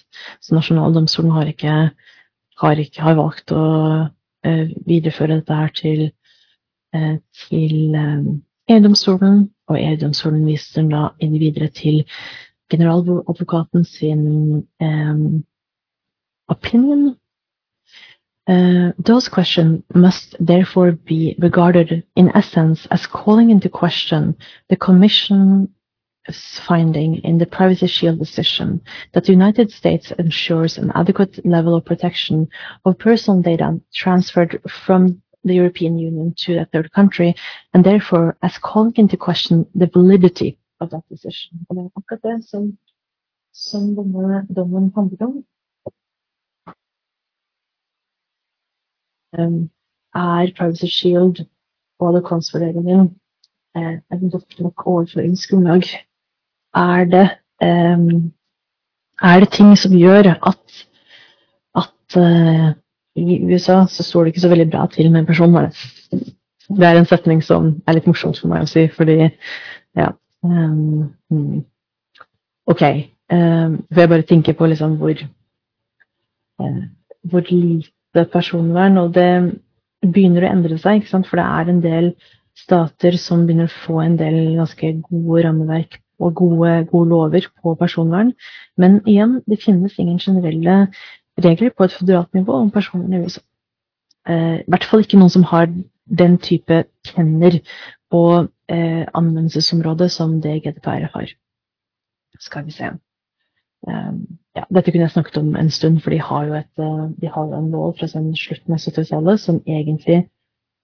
Så Nasjonaldomstolen har ikke, har ikke har valgt å uh, videreføre dette her til, uh, til um, EU-domstolen, og EU-domstolen viser da videre til generaladvokaten sin um, opinion. Uh, those questions must therefore be regarded in essence as calling into question the Commission's finding in the Privacy Shield decision that the United States ensures an adequate level of protection of personal data transferred from the European Union to a third country, and therefore as calling into question the validity of that decision. Og akkurat det som, som denne dommen handler om. Um, er Privacy Shield og adekvansvurderingen eh, et godt nok overføringsgrunnlag? Er det, um, er det ting som gjør at, at uh, i USA så står det ikke så veldig bra til med personvernet. Det er en setning som er litt morsomt for meg å si, fordi ja um, Ok. Um, for jeg bare tenker på liksom hvor uh, hvor lite personvern Og det begynner å endre seg, ikke sant? for det er en del stater som begynner å få en del ganske gode rammeverk og gode, gode lover på personvern. Men igjen, det finnes ingen generelle regler på et føderalt nivå om personvern i USA. Eh, I hvert fall ikke noen som har den type tenner og eh, anvendelsesområde som det GDPR har. Skal vi se. Um, ja, dette kunne jeg snakket om en stund, for de har jo, et, uh, de har jo en lov fra sånn slutten av 70-tallet som egentlig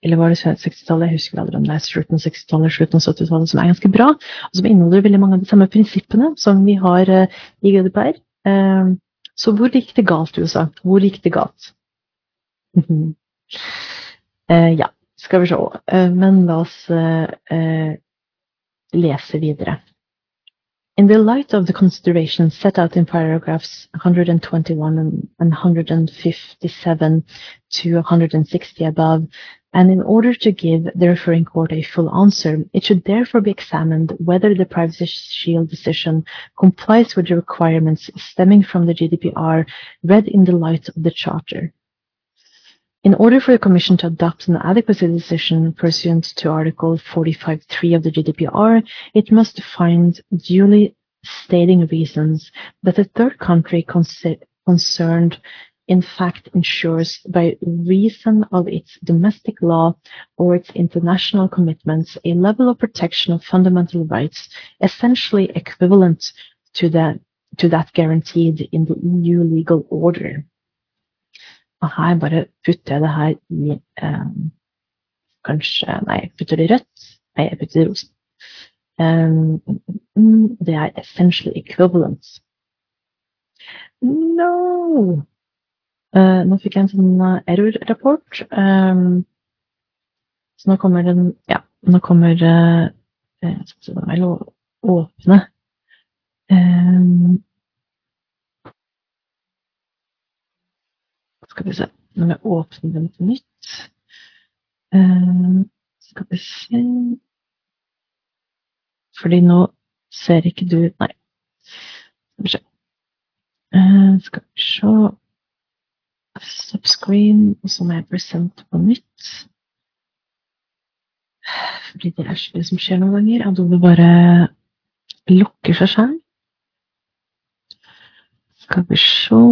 eller var det 60-tallet? Jeg husker aldri om det er slutten av 60-tallet slutten av 70-tallet, som er ganske bra, og som inneholder veldig mange av de samme prinsippene som vi har uh, i GDPR. Så hvor gikk det galt, du sa? Hvor gikk det galt? uh, ja, skal vi se. Uh, men la oss uh, lese videre. In the light of the considerations set out in paragraphs 121 and 157 to 160 above, and in order to give the referring court a full answer, it should therefore be examined whether the Privacy Shield decision complies with the requirements stemming from the GDPR read in the light of the Charter. In order for the Commission to adopt an adequacy decision pursuant to Article 45.3 of the GDPR, it must find duly stating reasons that the third country concerned in fact ensures by reason of its domestic law or its international commitments a level of protection of fundamental rights essentially equivalent to the to that guaranteed in the EU legal order. Og her bare putter jeg det her i um, Kanskje Nei, putter det rødt. Nei, jeg putter det i rosen. Um, det er essentially equivalent. No! Uh, nå fikk jeg en sånn error-rapport. Um, så nå kommer den Ja, nå kommer uh, Så da må jeg åpne. Um, Skal vi se Nå må jeg åpne den på nytt Um, Skal vi se Fordi nå ser ikke du Nei. Skal vi se. Uh, skal vi se Subscreen, og så må jeg presente på nytt. Fordi det er det som skjer noen ganger. Adobe bare lukker seg sjøl. Skal vi se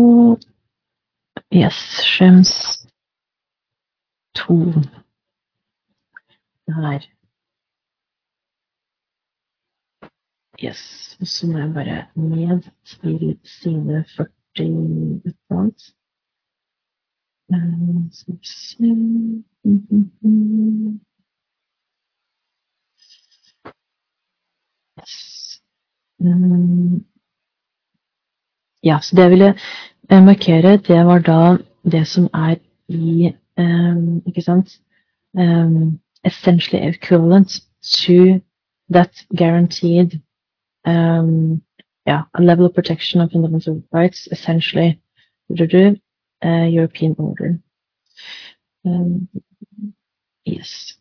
Yes, Skjems 2. Der. Yes. Og så må jeg bare ned til side 40 et eller annet. Ja, så det jeg ville Eh, markere, det var da det som er i um, Ikke sant? Um, essentially equivalent to that guaranteed um, yeah, a level of protection of fundamental rights, essentially European order. Um, yes.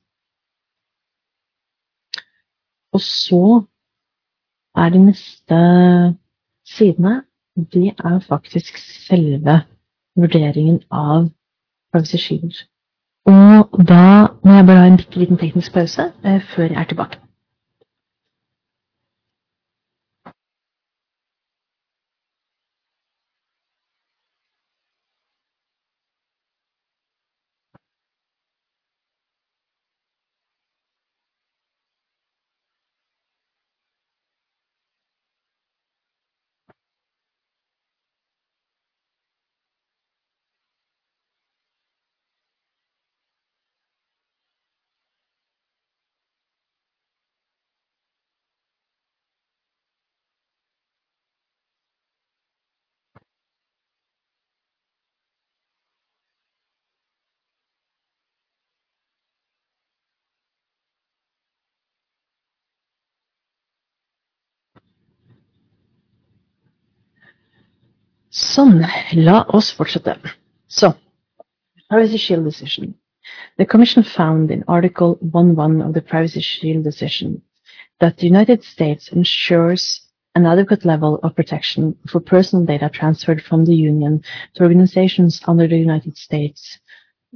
Og så er de neste sidene det er faktisk selve vurderingen av shield. Og da må jeg bare ha en bitte liten teknisk pause eh, før jeg er tilbake. Sånn, la oss fortsette. So, Privacy Shield decision. The Commission found in Article 1.1 of the Privacy Shield decision that the United States ensures an adequate level of protection for personal data transferred from the Union to organizations under the United States,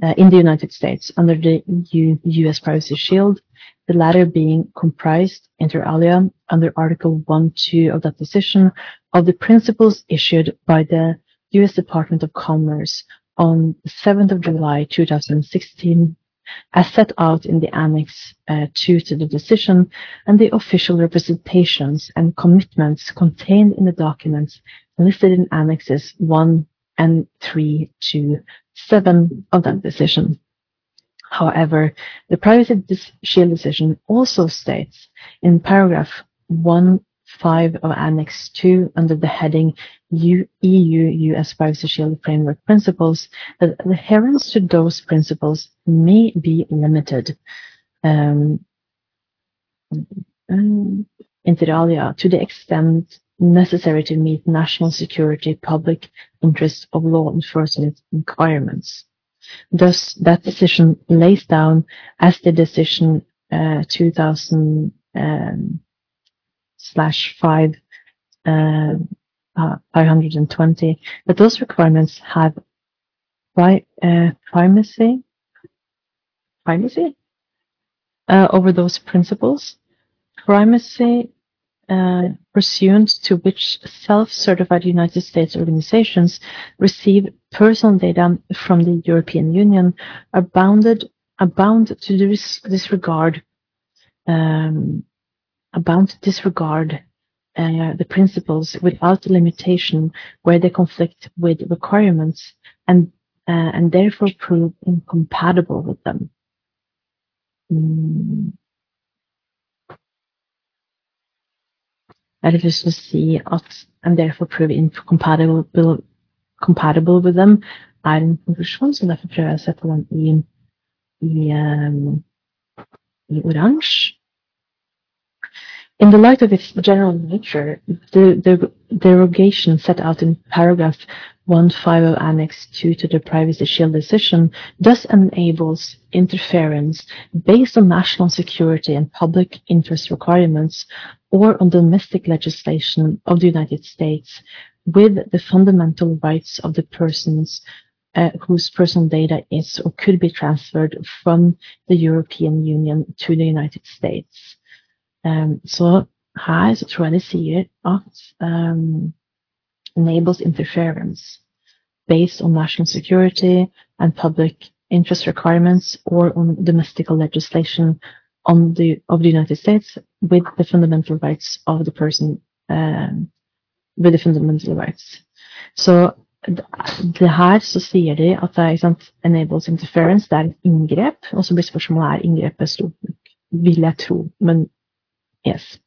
uh, in the United States, under the EU, US Privacy Shield, the latter being comprised, inter alia, under Article 1.2 of that decision, of the principles issued by the U.S. Department of Commerce on 7th of July 2016 as set out in the Annex uh, 2 to the decision and the official representations and commitments contained in the documents listed in Annexes 1 and 3 to 7 of that decision. However, the Privacy Shield decision also states in paragraph 1 5 of Annex 2 under the heading EU-US Privacy Shield Framework Principles that adherence to those principles may be limited um, inter alia to the extent necessary to meet national security public interest of law enforcement requirements. Thus, that decision lays down as the decision uh, 2000 um, slash five uh, uh, 520 that those requirements have pri- uh, primacy primacy uh, over those principles. Primacy uh, pursuant to which self-certified United States organizations receive personal data from the European Union are bounded are bound to dis- disregard um, are bound to disregard uh, the principles without limitation where they conflict with requirements and uh, and therefore prove incompatible with them. Mm. Jeg har lyst til å si at and therefore prove incompatible compatible with them er en konklusjon, så derfor prøver jeg å sette den i, i, um, i oransje. In the light of its general nature, the, the derogation set out in paragraph 1.5 of Annex 2 to the Privacy Shield decision thus enables interference based on national security and public interest requirements or on domestic legislation of the United States with the fundamental rights of the persons uh, whose personal data is or could be transferred from the European Union to the United States. Så her så tror jeg de sier at enables interference based on national security and public interest requirements or on domestic legislation on the of the United States with the fundamental rights of the person um, with the fundamental rights. Så det her så sier de at det er sant, enables interference, det er et inngrep, og så blir spørsmålet er inngrepet stort nok, vil jeg tro, men yes.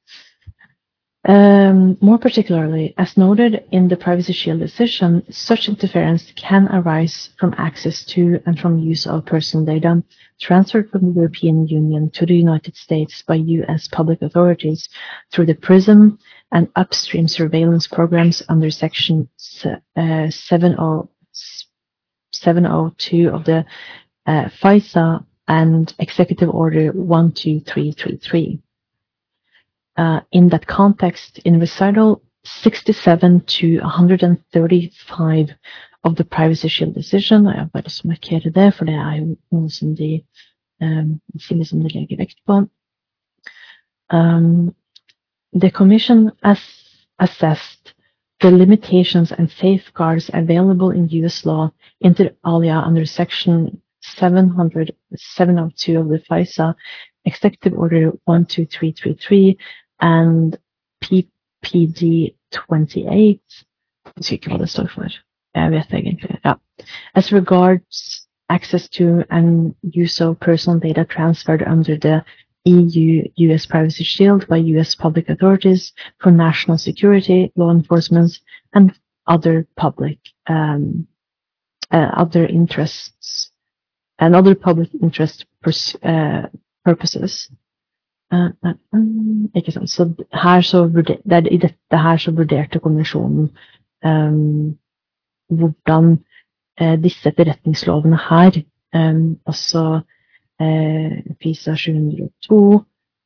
Um, more particularly, as noted in the Privacy Shield decision, such interference can arise from access to and from use of personal data transferred from the European Union to the United States by U.S. public authorities through the PRISM and upstream surveillance programs under Section uh, 702 of the uh, FISA and Executive Order 12333. Uh, in that context, in recital 67 to 135 of the Privacy Shield decision, og jeg bare så markere det, for det er jo noe som de um, sier de legger vekt på. Um, the Commission assessed the limitations and safeguards available in U.S. law inter alia under Section 700, 702 of the FISA Executive Order 12333 and PPD 28. Jeg husker ikke hva det står for. As regards access to and use of personal data transferred under the EU-US Privacy Shield by US public authorities for national security, law enforcement, and other public um, uh, other interests and other public interest uh, purposes. Uh, uh, um, ikke sant. Så så vurder, det er I dette her så vurderte kommisjonen um, hvordan uh, disse etterretningslovene her, um, altså uh, FISA 702,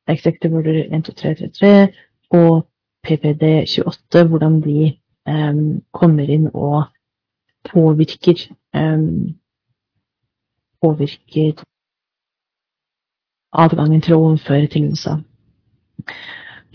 Executive Order 12333 og PPD 28, hvordan de um, kommer inn og påvirker påvirker adgangen til å overføre.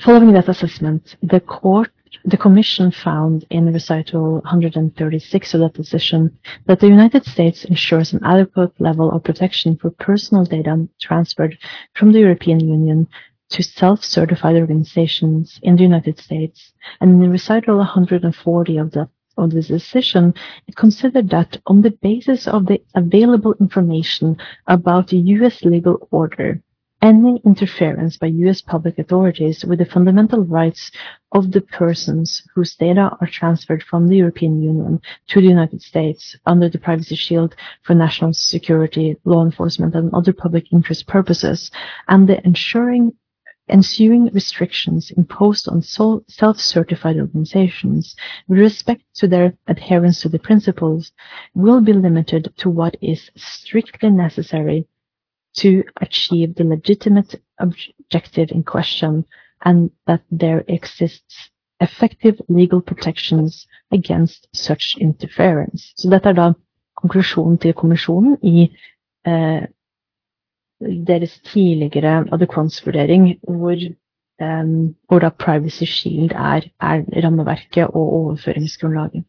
Following that assessment, the court, the commission found in recital 136 of that decision that the United States ensures an adequate level of protection for personal data transferred from the European Union to self-certified organizations in the United States. And in recital 140 of the of this decision, it considered that on the basis of the available information about the U.S. legal order, any interference by U.S. public authorities with the fundamental rights of the persons whose data are transferred from the European Union to the United States under the Privacy Shield for national security, law enforcement, and other public interest purposes, and the ensuring ensuing restrictions imposed on self-certified organizations with respect to their adherence to the principles will be limited to what is strictly necessary to achieve the legitimate objective in question and that there exists effective legal protections against such interference. Så dette er da konklusjonen til kommisjonen i eh, deres tidligere adekvansvurdering, hvor, eh, hvor da Privacy Shield er, er rammeverket og overføringsgrunnlaget.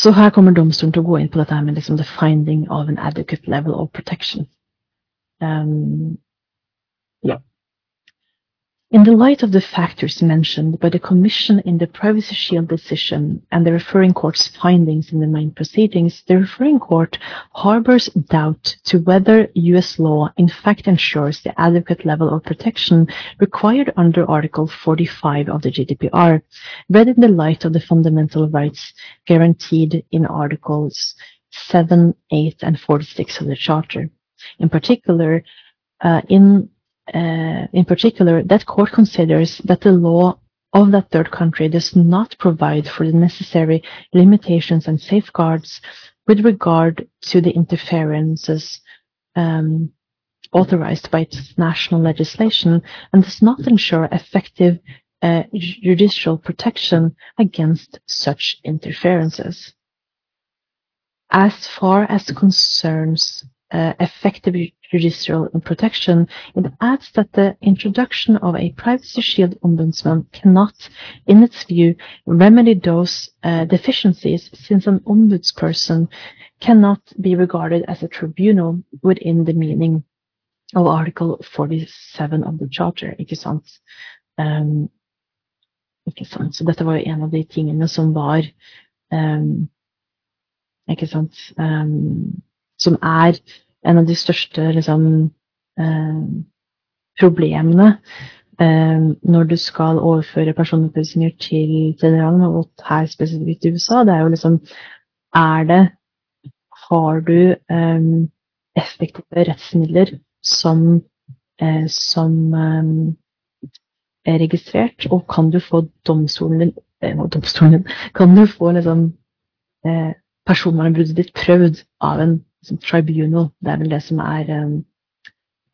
Så her kommer domstolen til å gå inn på dette med liksom the finding of an adequate level of protection. Um, ja. In the light of the factors mentioned by the Commission in the Privacy Shield decision and the referring court's findings in the main proceedings, the referring court harbors doubt to whether US law in fact ensures the adequate level of protection required under Article 45 of the GDPR, read in the light of the fundamental rights guaranteed in Articles 7, 8, and 46 of the Charter. In particular, uh, in uh, in particular, that court considers that the law of that third country does not provide for the necessary limitations and safeguards with regard to the interferences um, authorized by its national legislation and does not ensure effective uh, judicial protection against such interferences. As far as concerns effective judicial protection, it adds that the introduction of a privacy shield ombudsman cannot, in its view, remedy those uh, deficiencies since an ombudsperson cannot be regarded as a tribunal within the meaning of Article 47 of the Charter, ikke sant? Um, ikke sant? Så dette var jo en av de tingene som var um, Ikke sant? Som er en av de største liksom, eh, problemene eh, når du skal overføre personopplysninger til generalen, og her spesifikt i USA. Det er jo liksom Er det Har du eh, effektive rettsmidler som, eh, som eh, er registrert, og kan du få domstolen din, eh, domstolen din Kan du få liksom personvernbruddet ditt prøvd av en som tribunal. Det er vel det som er, um,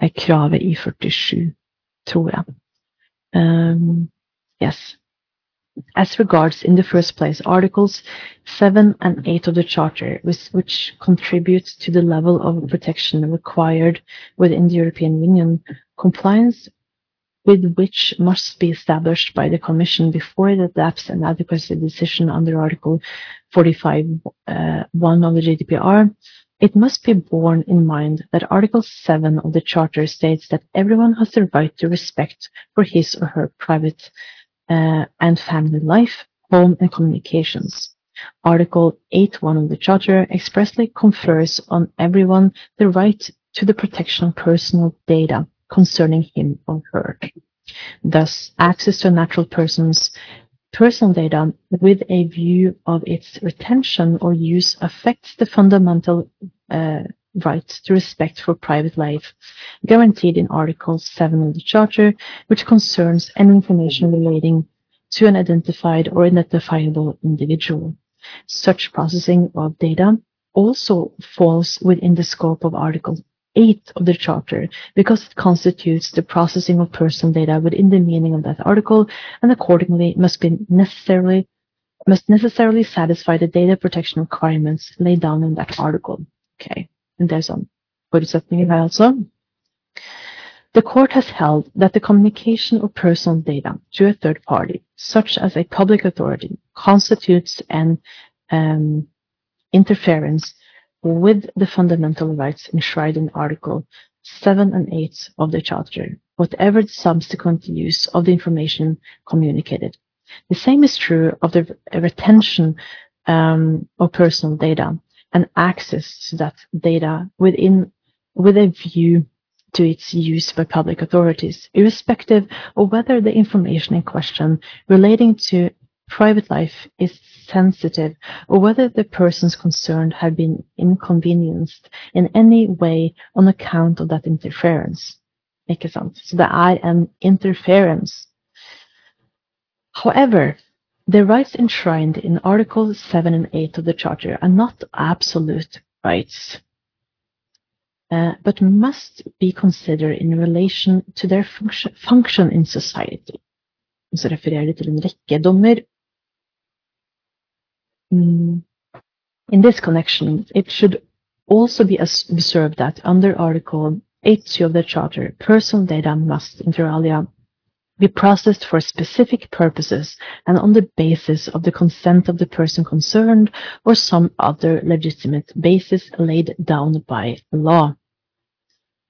er kravet i 47, tror jeg. Um, yes. As regards, in the first place, Articles 7 and 8 of the Charter, which, which contribute to the level of protection required within the European Union, compliance with which must be established by the Commission before it adopts an adequacy decision under Article 45 uh, 1 of the GDPR, it must be borne in mind that Article 7 of the Charter states that everyone has the right to respect for his or her private uh, and family life, home, and communications. Article 8.1 of the Charter expressly confers on everyone the right to the protection of personal data concerning him or her. Thus, access to a natural person's personal data with a view of its retention or use affects the fundamental uh, right to respect for private life guaranteed in Article 7 of the Charter, which concerns any information relating to an identified or identifiable individual. Such processing of data also falls within the scope of Article 8 of the Charter because it constitutes the processing of personal data within the meaning of that article and accordingly must be necessarily must necessarily satisfy the data protection requirements laid down in that article. Okay, and there's some forutsetninger her also. The court has held that the communication of personal data to a third party, such as a public authority, constitutes an um, interference with the fundamental rights enshrined in Article 7 and 8 of the Charter, whatever the subsequent use of the information communicated. The same is true of the retention um, of personal data and access to that data within with a view to its use by public authorities, irrespective of whether the information in question relating to private life is sensitive or whether the persons concerned have been inconvenienced in any way on account of that interference. Ikke sant? Så det er en interference. However, the rights enshrined in Articles 7 and 8 of the Charter are not absolute rights, uh, but must be considered in relation to their function, function in society. Så refererer de til en rekke dommer Mm. In this connection, it should also be observed that under Article 82 of the Charter, personal data must, inter alia, be processed for specific purposes and on the basis of the consent of the person concerned or some other legitimate basis laid down by law.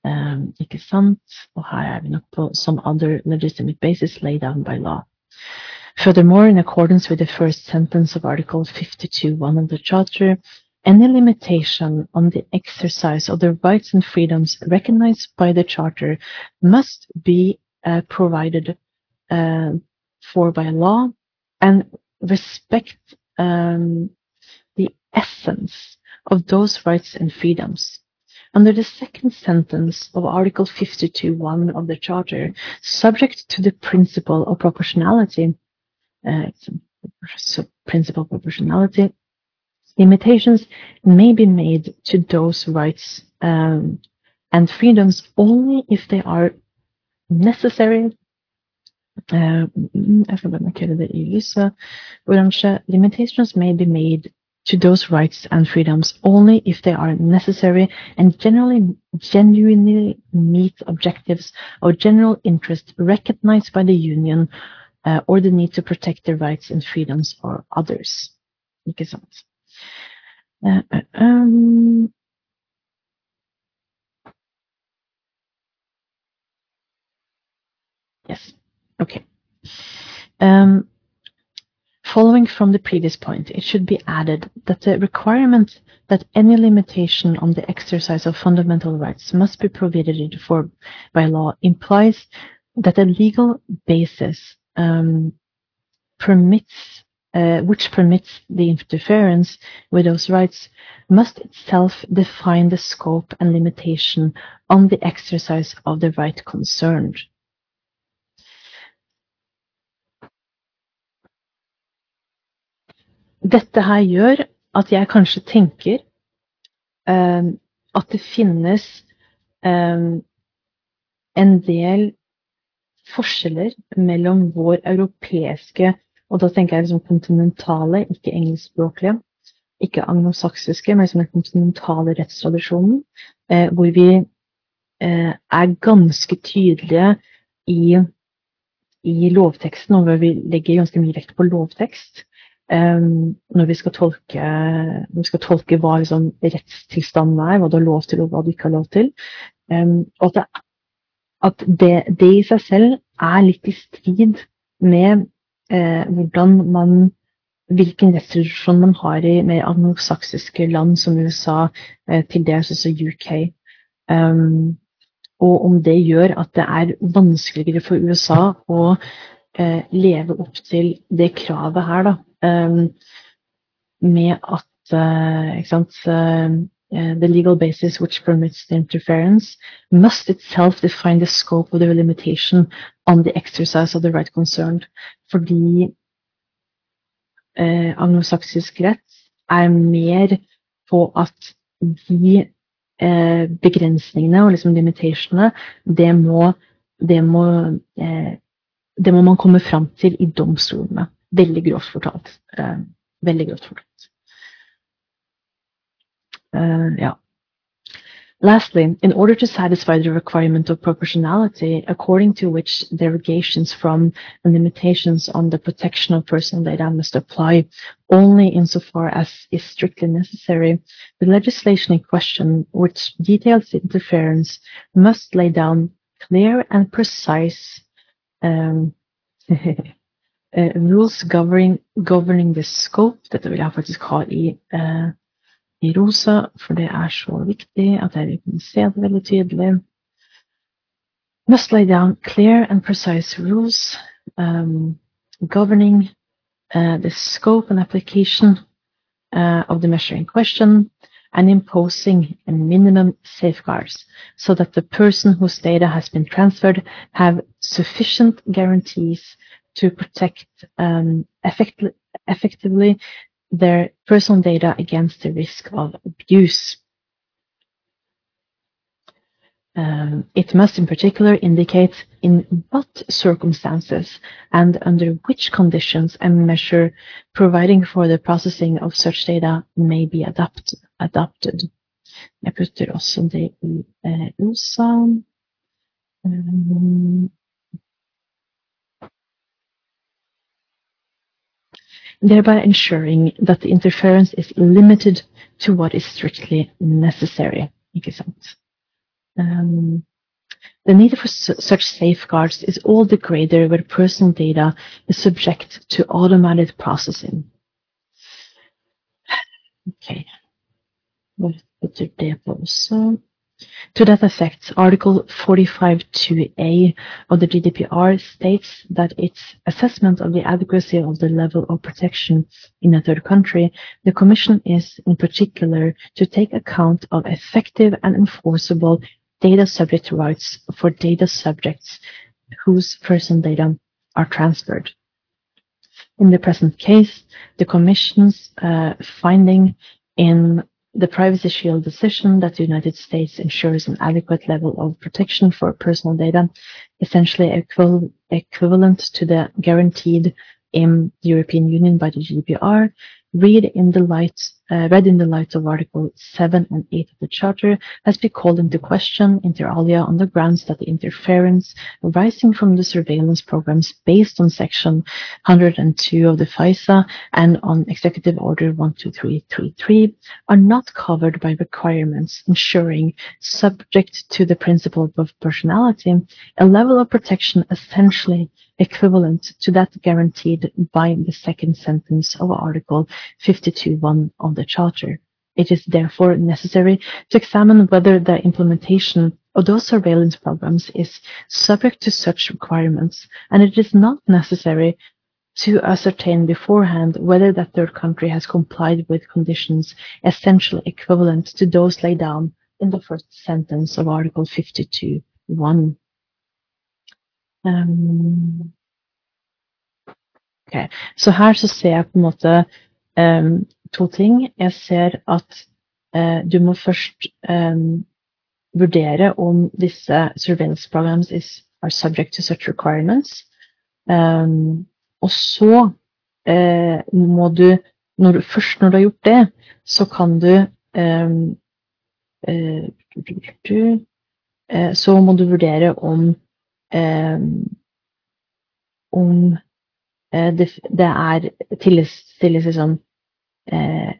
Um, ikke sant? Og her er vi nok på some other legitimate basis laid down by law. Furthermore, in accordance with the first sentence of Article 52.1 of the Charter, any limitation on the exercise of the rights and freedoms recognized by the Charter must be uh, provided uh, for by law and respect um, the essence of those rights and freedoms. Under the second sentence of Article 52.1 of the Charter, subject to the principle of proportionality, uh, so principle proportionality, limitations may be made to those rights um, and freedoms only if they are necessary uh, jeg skal bare markere i. Limitations may be made to those rights and freedoms only if they are necessary and generally genuinely meet objectives of general interest recognized by the Union uh, or the need to protect the rights and freedoms of others. Sant? Uh, um, yes. Okay. Um, following from the previous point, it should be added that the requirement that any limitation on the exercise of fundamental rights must be provided for by law implies that a legal basis um, permits, uh, which permits the interference with those rights, must itself define the scope and limitation on the exercise of the right concerned. Dette her gjør at jeg kanskje tenker um, at det finnes um, en del forskjeller mellom vår europeiske og da tenker jeg liksom kontinentale, ikke engelskspråklige, ikke anglosaksiske, men liksom den kontinentale rettstradisjonen, eh, hvor vi eh, er ganske tydelige i, i lovteksten, og hvor vi legger ganske mye vekt på lovtekst. Um, når vi tolke, når vi skal tolke hva liksom, rettstilstanden er, hva du har lov til og hva du ikke har lov til. Um, og at, det, at det, det, i seg selv er litt i strid med eh, hvordan man hvilken restitusjon man har i mer anglosaksiske land som USA, eh, til dels også UK. Um, og om det gjør at det er vanskeligere for USA å eh, leve opp til det kravet her, da, um, med at uh, ikke sant, uh, the legal basis which permits the interference must itself define the scope of the limitation on the exercise of the right concerned. Fordi uh, anglosaksisk rett er mer på at de uh, begrensningene og liksom limitationene, det må, det må, uh, det må man komme fram til i domstolene. Veldig grovt fortalt. Uh, veldig grovt fortalt. Uh, ja. Lastly, in order to satisfy the requirement of proportionality, according to which derogations from and limitations on the protection of personal data must apply only insofar as is strictly necessary, the legislation in question, which details the interference, must lay down clear and precise um, uh, rules governing, governing the scope. Dette vil jeg faktisk ha i, uh, i rosa, for det er så viktig at jeg kan se det veldig tydelig. Must lay down clear and precise rules um, governing uh, the scope and application uh, of the measure in question and imposing a minimum safeguards so that the person whose data has been transferred have sufficient guarantees to protect um, effect effectively their personal data against the risk of abuse. Um, it must in particular indicate in what circumstances and under which conditions a measure providing for the processing of such data may be adapt adopted. Jeg putter også det i eh, rosa. Um, thereby ensuring that the interference is limited to what is strictly necessary. Um, the need for su such safeguards is all the greater where personal data is subject to automated processing. Okay. Hva betyr det på også? To that effect, Article 45.2a of the GDPR states that its assessment of the adequacy of the level of protection in a third country, the Commission is in particular to take account of effective and enforceable data subject rights for data subjects whose personal data are transferred. In the present case, the Commission's uh, finding in the Privacy Shield decision that the United States ensures an adequate level of protection for personal data, essentially equal, equivalent to the guaranteed in the European Union by the GDPR, read in the light, uh, read in the light of Article 7 and 8 of the Charter, has been called into question inter alia on the grounds that the interference arising from the surveillance programs based on Section 102 of the FISA and on Executive Order 12333 are not covered by requirements ensuring, subject to the principle of proportionality, a level of protection essentially equivalent to that guaranteed by the second sentence of Article 52.1 of the Charter. It is therefore necessary to examine whether the implementation of those surveillance programs is subject to such requirements, and it is not necessary to ascertain beforehand whether that third country has complied with conditions essentially equivalent to those laid down in the first sentence of Article 52.1. Um, ok, Så her så ser jeg på um, to ting. Jeg ser at eh, du må først eh, vurdere om disse surveillance programs is, are subject to such requirements. Um, og så eh, må du, når du, først når du har gjort det, så kan du um, uh, Så må du vurdere om om det, det, er stilles liksom eh,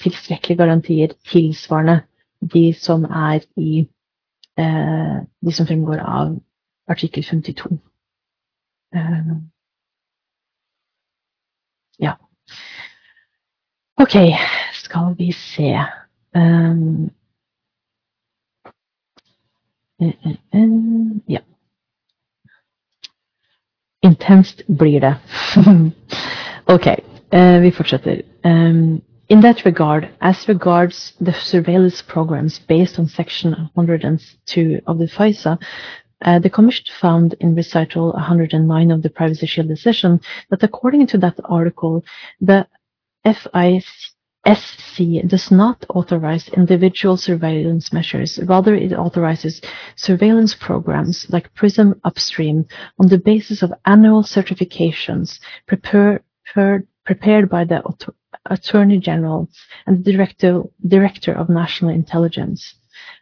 tilstrekkelige garantier tilsvarende de som er i eh, De som fremgår av artikkel 52. Eh, ja. OK, skal vi se um, Ja. Intenst blir det. ok, uh, vi. Um, in that regard, as regards the surveillance programs based on Section 102 of the FISA, uh, the Commission found in recital 109 of the Privacy Shield decision that according to that article, the FIC SC does not authorize individual surveillance measures. Rather, it authorizes surveillance programs like PRISM Upstream on the basis of annual certifications prepared, prepared by the Attorney General and the Director, Director of National Intelligence.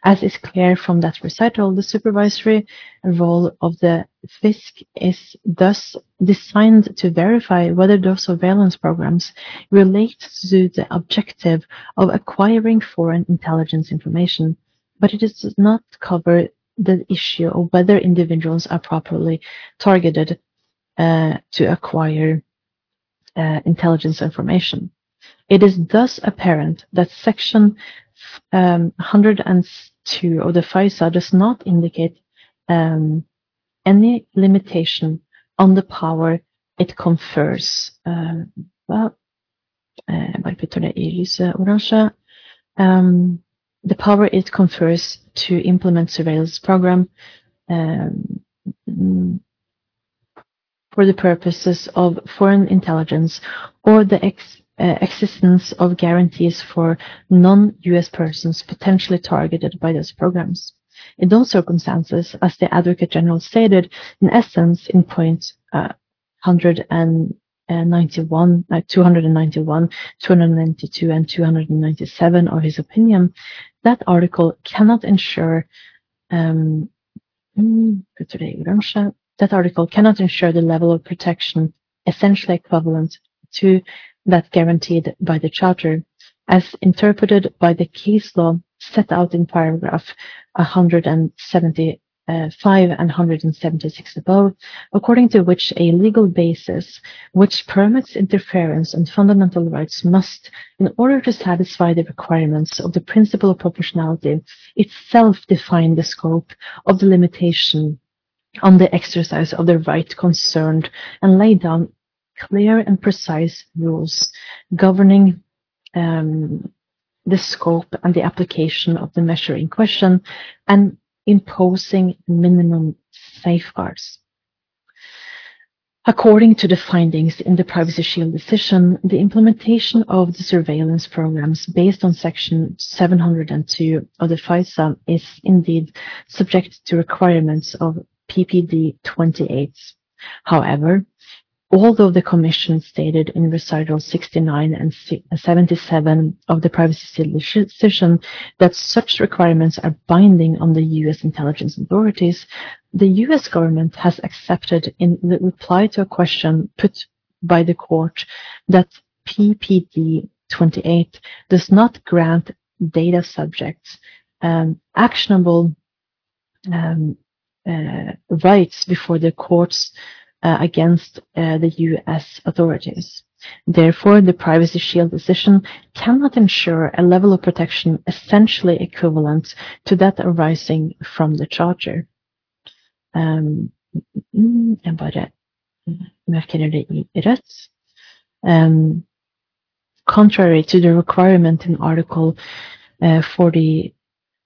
As is clear from that recital, the supervisory role of the FISC is thus designed to verify whether those surveillance programs relate to the objective of acquiring foreign intelligence information, but it does not cover the issue of whether individuals are properly targeted uh, to acquire uh, intelligence information. It is thus apparent that Section um, 102 of the FISA does not indicate um, any limitation on the power it confers. Uh, well, uh, um, the power it confers to implement surveillance program um, for the purposes of foreign intelligence or the ex uh, existence of guarantees for non-US persons potentially targeted by those programs. In those circumstances, as the Advocate General stated, in essence, in point uh, 191, uh, 291, 292, and 297 of his opinion, that article cannot ensure um, mm, that article cannot ensure the level of protection essentially equivalent to that guaranteed by the Charter, as interpreted by the case law set out in paragraph 175 and 176 above, according to which a legal basis which permits interference on fundamental rights must, in order to satisfy the requirements of the principle of proportionality, itself define the scope of the limitation on the exercise of the right concerned and lay down clear and precise rules governing um, the scope and the application of the measure in question and imposing minimum safeguards. According to the findings in the Privacy Shield decision, the implementation of the surveillance programs based on Section 702 of the FISA is indeed subject to requirements of PPD 28. However, although the Commission stated in recital 69 and 77 of the privacy decision that such requirements are binding on the U.S. intelligence authorities, the U.S. government has accepted in the reply to a question put by the court that PPD 28 does not grant data subjects um, actionable um, rights before the courts uh, against uh, the US authorities. Therefore, the Privacy Shield decision cannot ensure a level of protection essentially equivalent to that arising from the charter. Jeg bare markerer det i rødt. Contrary to the requirement in Article uh, 40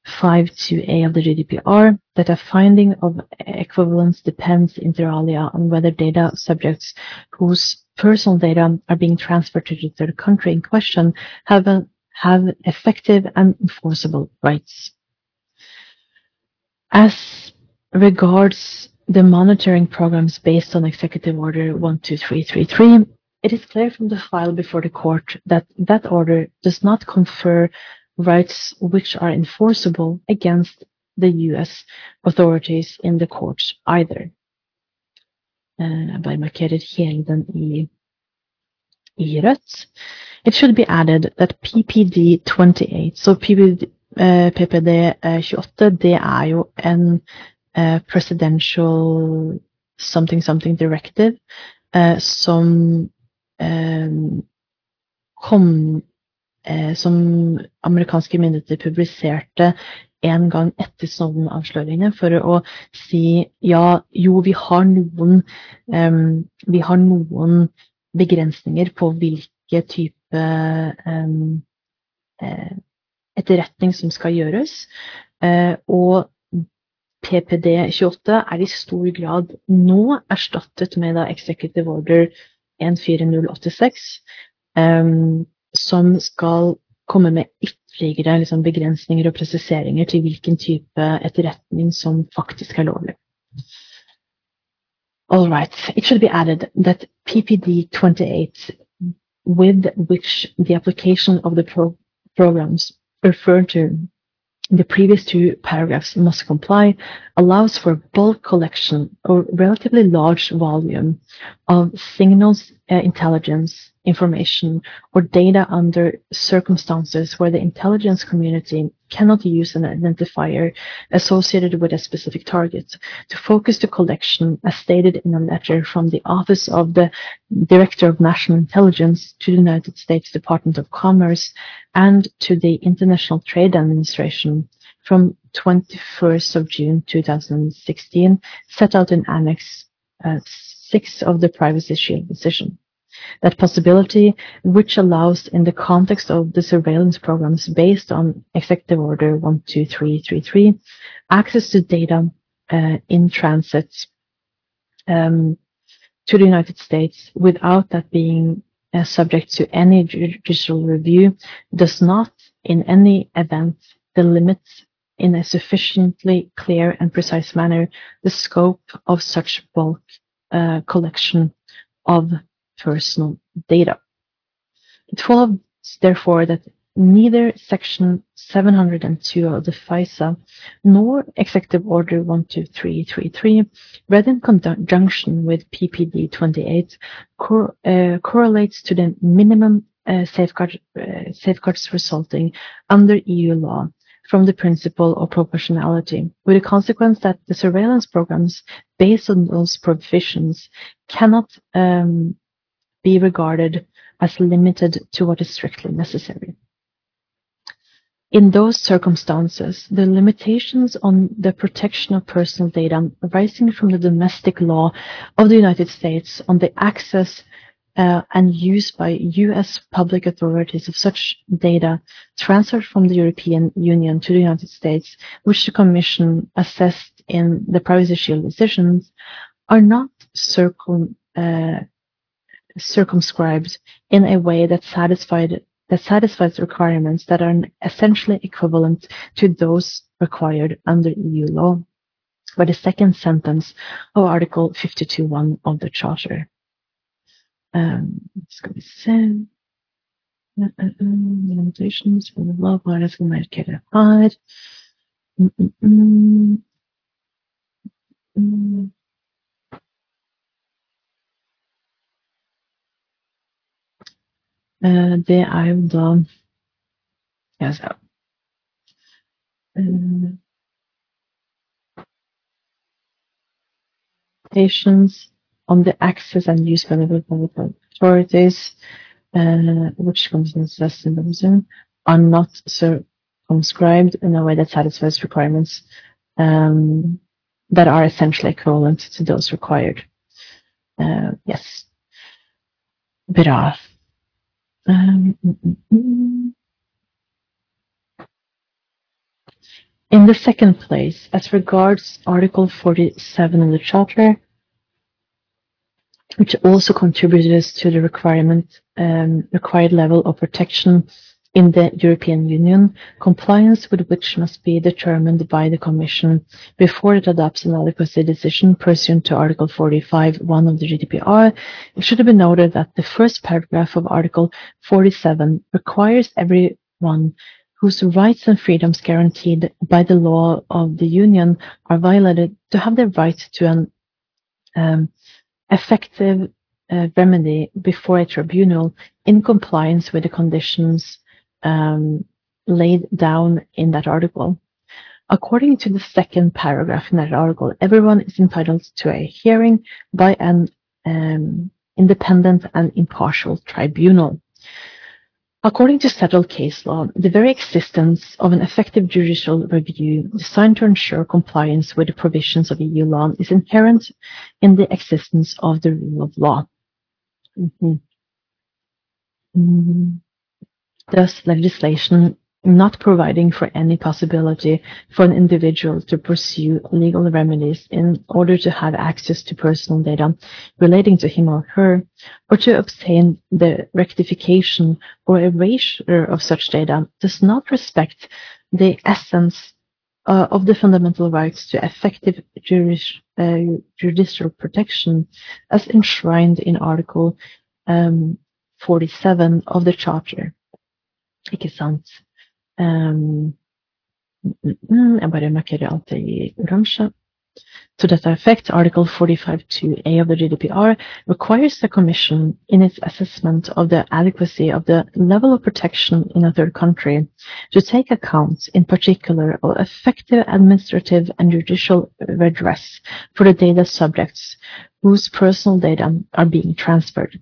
5.2a of the GDPR that a finding of equivalence depends inter alia on whether data subjects whose personal data are being transferred to the third country in question have, have effective and enforceable rights. As regards the monitoring programs based on Executive Order 12333, it is clear from the file before the court that that order does not confer rights which are enforceable against the US authorities in the courts either. Uh. It should be added that PPD 28, so PPD, uh, PPD 28, det er jo en uh, presidential something something directive uh, som um, kom som amerikanske myndigheter publiserte en gang etter Snowden-avsløringene for å si ja, jo, vi har noen um, vi har noen begrensninger på hvilke type um, eh, etterretning som skal gjøres. Uh, og PPD 28 er i stor grad nå erstattet med da Executive Order 14086. Um, som skal komme med ytterligere liksom, begrensninger og presiseringer til hvilken type etterretning som faktisk er lovlig. All right. It should be added that PPD 28, with which the application of the pro programs referred to in the previous two paragraphs must comply allows for bulk collection or relatively large volume of signals uh, intelligence information or data under circumstances where the intelligence community cannot use an identifier associated with a specific target to focus the collection as stated in a letter from the Office of the Director of National Intelligence to the United States Department of Commerce and to the International Trade Administration from 21st of June 2016 set out in Annex uh, 6 of the Privacy Shield decision. That possibility, which allows in the context of the surveillance programs based on Executive Order 12333, access to data uh, in transit um, to the United States without that being uh, subject to any judicial review does not in any event delimit in a sufficiently clear and precise manner the scope of such bulk uh, collection of personal data. It follows, therefore, that neither Section 702 of the FISA nor Executive Order 12333, read in conjunction with PPD 28, cor uh, correlates to the minimum uh, safeguard, uh, safeguards resulting under EU law from the principle of proportionality, with the consequence that the surveillance programs based on those provisions cannot um, be regarded as limited to what is strictly necessary. In those circumstances, the limitations on the protection of personal data arising from the domestic law of the United States on the access uh, and use by U.S. public authorities of such data transferred from the European Union to the United States, which the Commission assessed in the Privacy Shield decisions, are not circum, uh, circumscribed in a way that satisfied that satisfies requirements that are essentially equivalent to those required under EU law by the second sentence of Article 52.1 of the Charter. Um, ska vi se. Limitations, bla bla bla, vad är det som markerar här? Mm, mm, mm. Mm. Det er jo da Skal se uh, Patients on the access and use by the authorities, uh, which contains less information, are not circumscribed in a way that satisfies requirements um, that are essentially equivalent to those required. Uh, yes. Bra. Um, in the second place, as regards Article 47 of the Charter, which also contributes to the requirement um, required level of protection in the European Union, compliance with which must be determined by the Commission before it adopts an adequacy decision pursuant to Article 45.1 of the GDPR. It should be noted that the first paragraph of Article 47 requires everyone whose rights and freedoms guaranteed by the law of the Union are violated to have the right to an um, effective uh, remedy before a tribunal in compliance with the conditions um, laid down in that article. According to the second paragraph in that article, everyone is entitled to a hearing by an um, independent and impartial tribunal. According to settled case law, the very existence of an effective judicial review designed to ensure compliance with the provisions of EU law is inherent in the existence of the rule of law. Mm-hmm. Mm-hmm. Thus, legislation not providing for any possibility for an individual to pursue legal remedies in order to have access to personal data relating to him or her, or to obtain the rectification or erasure of such data does not respect the essence uh, of the fundamental rights to effective uh, judicial protection as enshrined in Article um, 47 of the Charter. Ikke sant? Um, jeg bare markerer alt i oransje. To that effect, Article 45.2a of the GDPR requires the Commission, in its assessment of the adequacy of the level of protection in a third country, to take account, in particular, of effective administrative and judicial redress for the data subjects whose personal data are being transferred.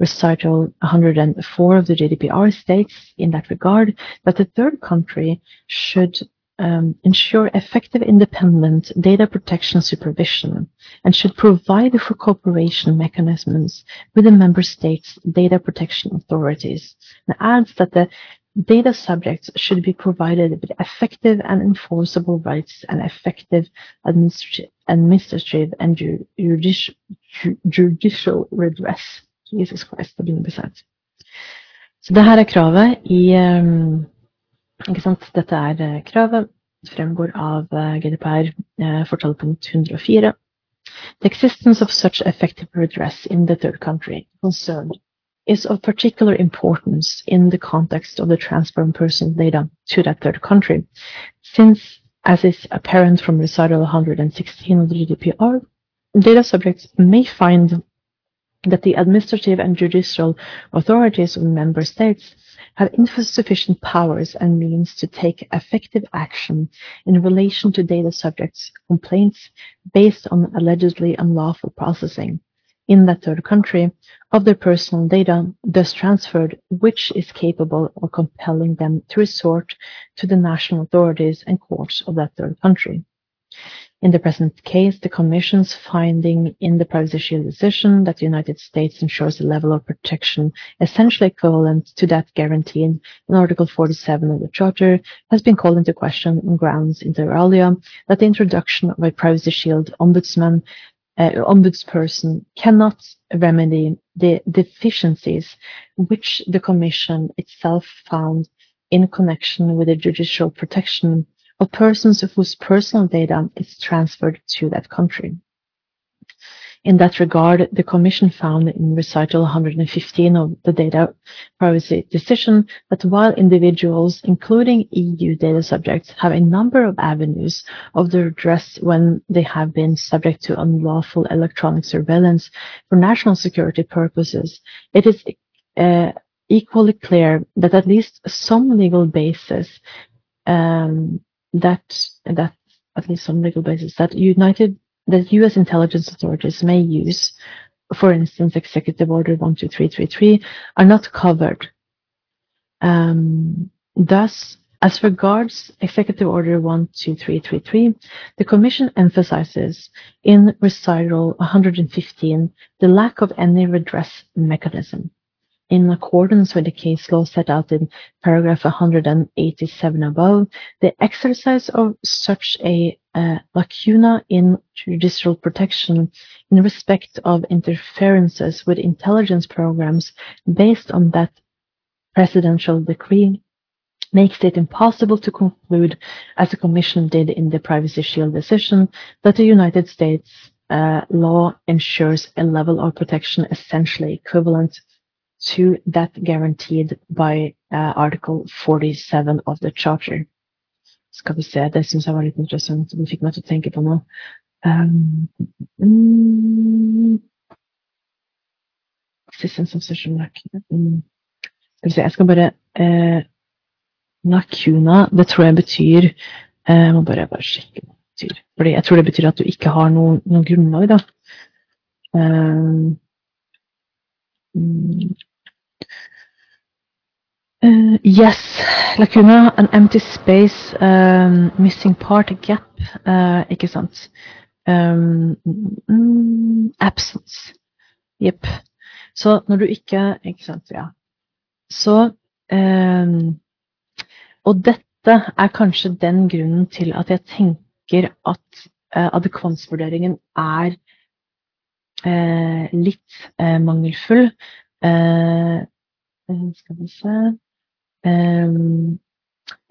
Recital 104 of the GDPR states in that regard that the third country should um, ensure effective independent data protection supervision and should provide for cooperation mechanisms with the member states' data protection authorities and adds that the data subjects should be provided with effective and enforceable rights and effective administrative, administrative and judicial, judicial redress. Jesus Christ, det begynner å bli. Så det her er kravet i um, Ikke sant? Dette er uh, kravet. Det fremgår av uh, GDPR fortalepunkt 104. The existence of such effective redress in the third country concerned is of particular importance in the context of the transfer of personal data to that third country, since, as is apparent from recital 116 of the GDPR, data subjects may find that the administrative and judicial authorities of member states have insufficient powers and means to take effective action in relation to data subjects' complaints based on allegedly unlawful processing in that third country of their personal data thus transferred, which is capable of compelling them to resort to the national authorities and courts of that third country. In the present case, the Commission's finding in the Privacy Shield decision that the United States ensures a level of protection essentially equivalent to that guaranteed in Article 47 of the Charter has been called into question on grounds inter alia that the introduction of a Privacy Shield ombudsman uh, ombudsperson cannot remedy the deficiencies which the Commission itself found in connection with the judicial protection of persons whose personal data is transferred to that country. In that regard, the Commission found in recital 115 of the data privacy decision that while individuals, including EU data subjects, have a number of avenues of their redress when they have been subject to unlawful electronic surveillance for national security purposes, it is uh, equally clear that at least some legal basis um, that that at least on legal basis that United that U.S. intelligence authorities may use, for instance, Executive Order 12333, are not covered. Um, thus, as regards Executive Order 12333, the Commission emphasizes in Recital 115 the lack of any redress mechanism in accordance with the case law set out in paragraph 187 above, the exercise of such a uh, lacuna in judicial protection in respect of interferences with intelligence programs based on that presidential decree makes it impossible to conclude, as the Commission did in the Privacy Shield decision, that the United States uh, law ensures a level of protection essentially equivalent to that guaranteed by uh, Article 47 of the Charter. Skal vi se, det syns jeg var litt interessant. Det fikk meg til å tenke på noe. Um, mm, of social mm. Skal vi se, jeg skal bare eh, Lacuna, det tror jeg betyr eh, Jeg må bare, bare sjekke betyr. Fordi jeg tror det betyr at du ikke har noe, noe grunnlag, da. Um, Uh, yes, lacuna, an empty space, um, missing part, a gap, uh, ikke sant. Um, mm, absence. Jepp. Så når du ikke Ikke sant, ja. Så um, Og dette er kanskje den grunnen til at jeg tenker at uh, adekvansvurderingen er uh, litt uh, mangelfull. skal vi se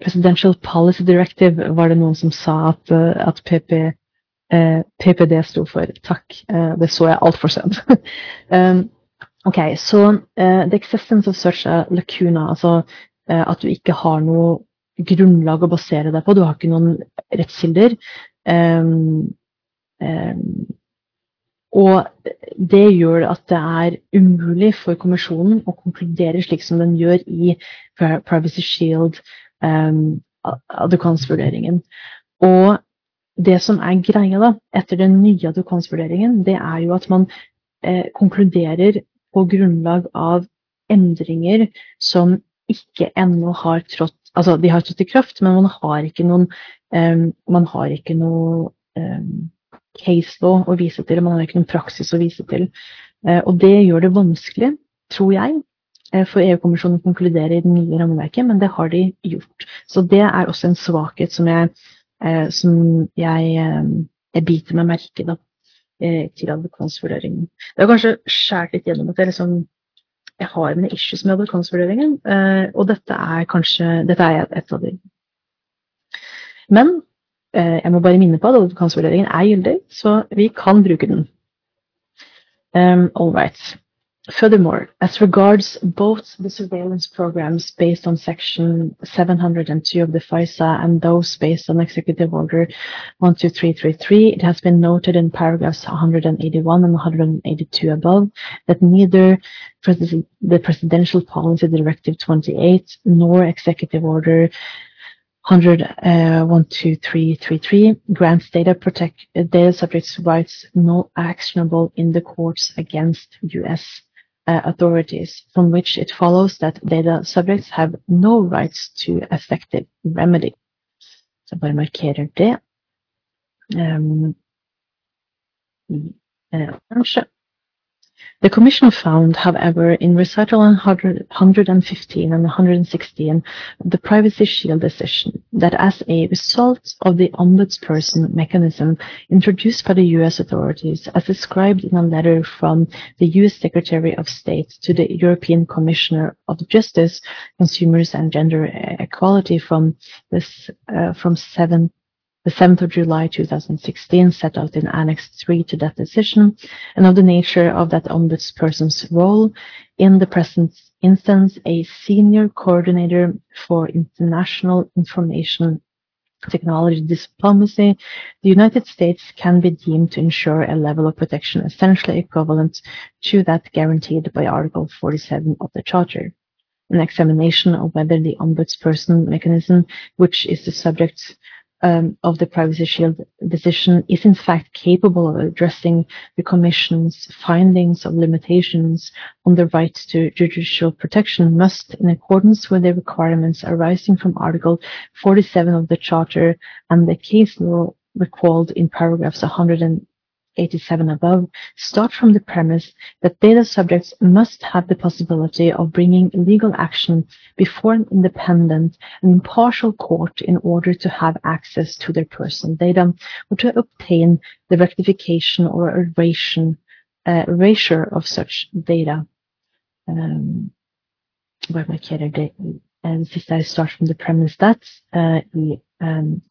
Presidential Policy Directive var det noen som sa at, uh, at PP, uh, eh, PPD sto for. Takk, eh, det så jeg altfor sent. um, ok, så the existence of such a lacuna, altså at du ikke har noe grunnlag å basere deg på, du har ikke noen rettskilder. Um, um, og det gjør at det er umulig for kommisjonen å konkludere slik som den gjør i Privacy Shield um, advokansvurderingen. Og det som er greia da, etter den nye advokansvurderingen, det er jo at man eh, konkluderer på grunnlag av endringer som ikke ennå har trådt Altså, de har trådt i kraft, men man har ikke noen um, Man har ikke noe um, case law å vise til, man har ikke noen praksis å vise til. Eh, og det gjør det vanskelig, tror jeg, eh, for EU-kommisjonen å konkludere i det nye rammeverket, men det har de gjort. Så det er også en svakhet som jeg, eh, som jeg, jeg biter meg merke da, til advokatsvurderingen. Det har kanskje skjært litt gjennom at jeg liksom jeg har mine issues med advokatsvurderingen, og dette er kanskje dette er et av de. Men jeg må bare minne på at adekvansvurderingen er gyldig, så vi kan bruke den. Um, All right. Furthermore, as regards both the surveillance programs based on Section 702 of the FISA and those based on Executive Order 12333, it has been noted in paragraphs 181 and 182 above that neither the Presidential Policy Directive 28 nor Executive Order 12333 grants data protect data subjects rights no actionable in the courts against U.S. Uh, authorities, from which it follows that data subjects have no rights to effective remedy. Så bare markerer det. Um, uh, the Commission found, however, in recital 115 and 116 of the Privacy Shield decision that as a result of the ombudsperson mechanism introduced by the U.S. authorities as described in a letter from the U.S. Secretary of State to the European Commissioner of Justice, Consumers and Gender Equality from this uh, from 7 the 7th of July 2016 set out in Annex 3 to that decision and of the nature of that ombudsperson's role. In the present instance, a senior coordinator for international information technology diplomacy, the United States can be deemed to ensure a level of protection essentially equivalent to that guaranteed by Article 47 of the Charter. An examination of whether the ombudsperson mechanism, which is the subject um, of the Privacy Shield decision is in fact capable of addressing the Commission's findings of limitations on the right to judicial protection must, in accordance with the requirements arising from Article 47 of the Charter and the case law recalled in paragraphs 100 87 above start from the premise that data subjects must have the possibility of bringing legal action before an independent and impartial court in order to have access to their personal data or to obtain the rectification or erasure, uh, erasure of such data. Um, bare markerer det i det siste er start from the premise that uh, i um,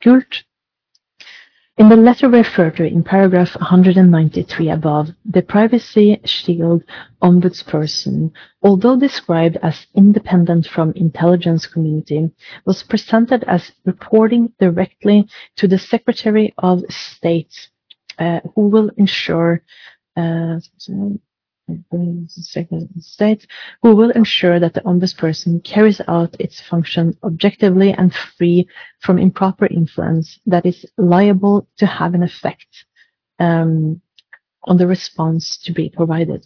in the letter referred to in paragraph 193 above, the Privacy Shield ombudsperson, although described as independent from intelligence community, was presented as reporting directly to the Secretary of State, uh, who will ensure uh, States, who will ensure that the ombudsperson carries out its function objectively and free from improper influence that is liable to have an effect um, on the response to be provided.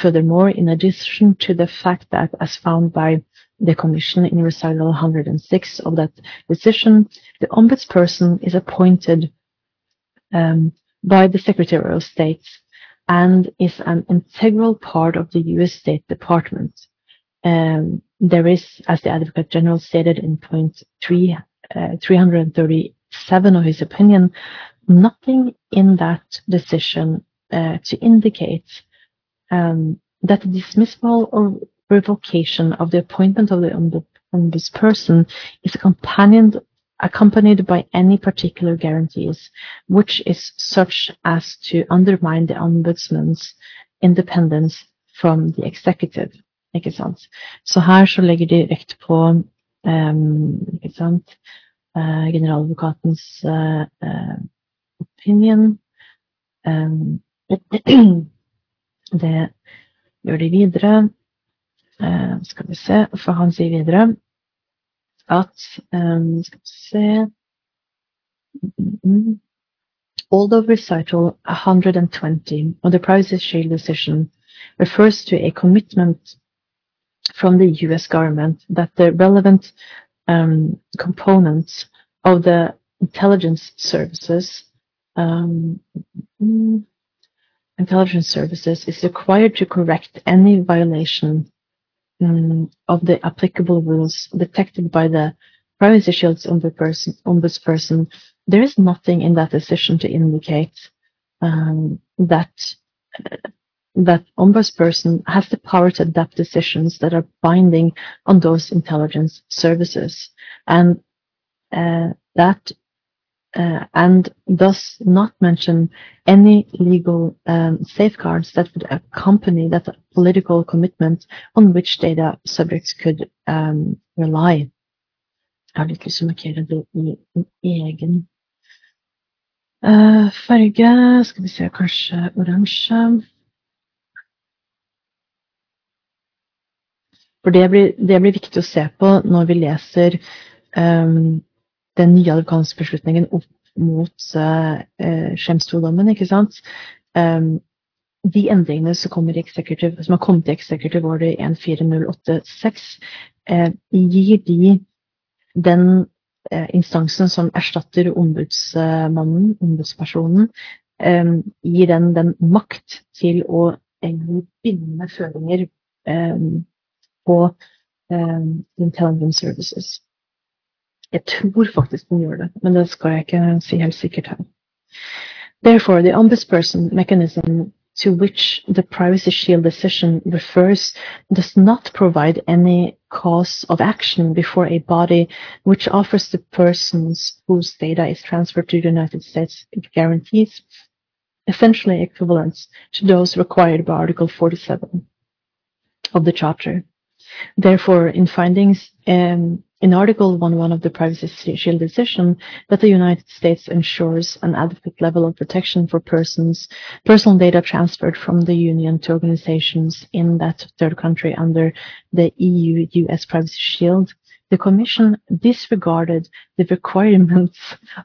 Furthermore, in addition to the fact that, as found by the Commission in recital 106 of that decision, the ombudsperson is appointed um, by the Secretary of State and is an integral part of the U.S. State Department. Um, there is, as the Advocate General stated in point three, uh, 337 of his opinion, nothing in that decision uh, to indicate um, that the dismissal or revocation of the appointment of the ombudsperson is accompanied accompanied by any particular guarantees, which is such as to undermine the ombudsman's independence from the executive. Ikke sant? Så her så legger de vekt på um, ikke sant, uh, generaladvokatens uh, uh, opinion. Um, det gjør de videre. skal vi se, for han sier videre at um, Skal vi se. Mm, Although recital 120 of the Privacy Shield decision refers to a commitment from the US government that the relevant um, components of the intelligence services um, mm, intelligence services is required to correct any violation um, of the applicable rules detected by the Privacy Shield's ombudsperson, ombudsperson, there is nothing in that decision to indicate um, that uh, that ombudsperson has the power to adapt decisions that are binding on those intelligence services, and uh, that uh, and does not mention any legal um, safeguards that would accompany that political commitment on which data subjects could um, rely. Jeg har litt lyst til i en egen uh, farge. Skal vi se, kanskje oransje. For det blir, det blir viktig å se på når vi leser um, den nye amerikanske beslutningen opp mot uh, Skjemstol-dommen, ikke sant. Um, de endringene som, kommer i som har kommet i Executive Order 14086, uh, gir de den instansen som erstatter ombudsmannen, ombudspersonen, um, gir den den makt til å gi bindende føringer um, på intelligence services. Jeg tror faktisk den gjør det, men det skal jeg ikke si helt sikkert her. Therefore, the ombudsperson mechanism to which the Privacy Shield decision refers does not provide any cause of action before a body which offers the persons whose data is transferred to the United States guarantees essentially equivalents to those required by Article 47 of the Charter. Therefore, in findings um, in Article 1.1 of the Privacy Shield decision that the United States ensures an adequate level of protection for persons, personal data transferred from the Union to organizations in that third country under the EU-US Privacy Shield, the Commission disregarded the requirements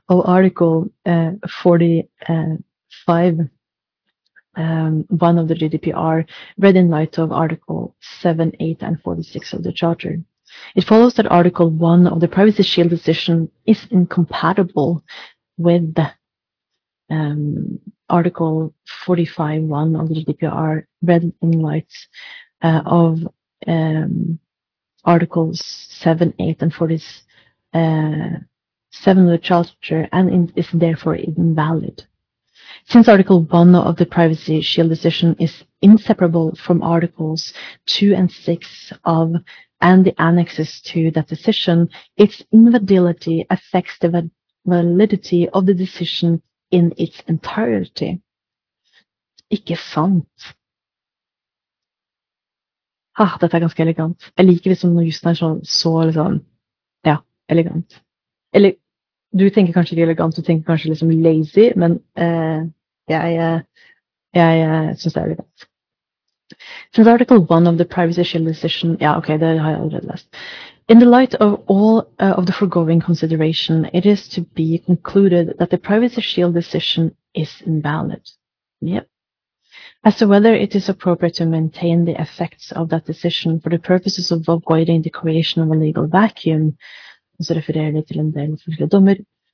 of Article uh, 45 um, one of the GDPR read in light of Article 7, 8, and 46 of the Charter. It follows that Article 1 of the Privacy Shield decision is incompatible with um, Article 45.1 of the GDPR read in light uh, of um, Articles 7, 8, and 47 uh, of the Charter and is therefore invalid. Since Article 1 of the Privacy Shield decision is inseparable from Articles 2 and 6 of and the annexes to that decision, its invalidity affects the validity of the decision in its entirety. Ikke sant? Ah, dette er ganske elegant. Jeg liker liksom når jussen er så, så liksom, ja, elegant. Eller du tenker kanskje ikke elegant, du tenker kanskje liksom lazy, men eh, jeg, jeg, jeg, jeg syns det er elegant. Since Article 1 of the Privacy Shield decision, yeah, okay, that I already last. In the light of all uh, of the foregoing consideration, it is to be concluded that the Privacy Shield decision is invalid. Yep. As to whether it is appropriate to maintain the effects of that decision for the purposes of avoiding the creation of a legal vacuum,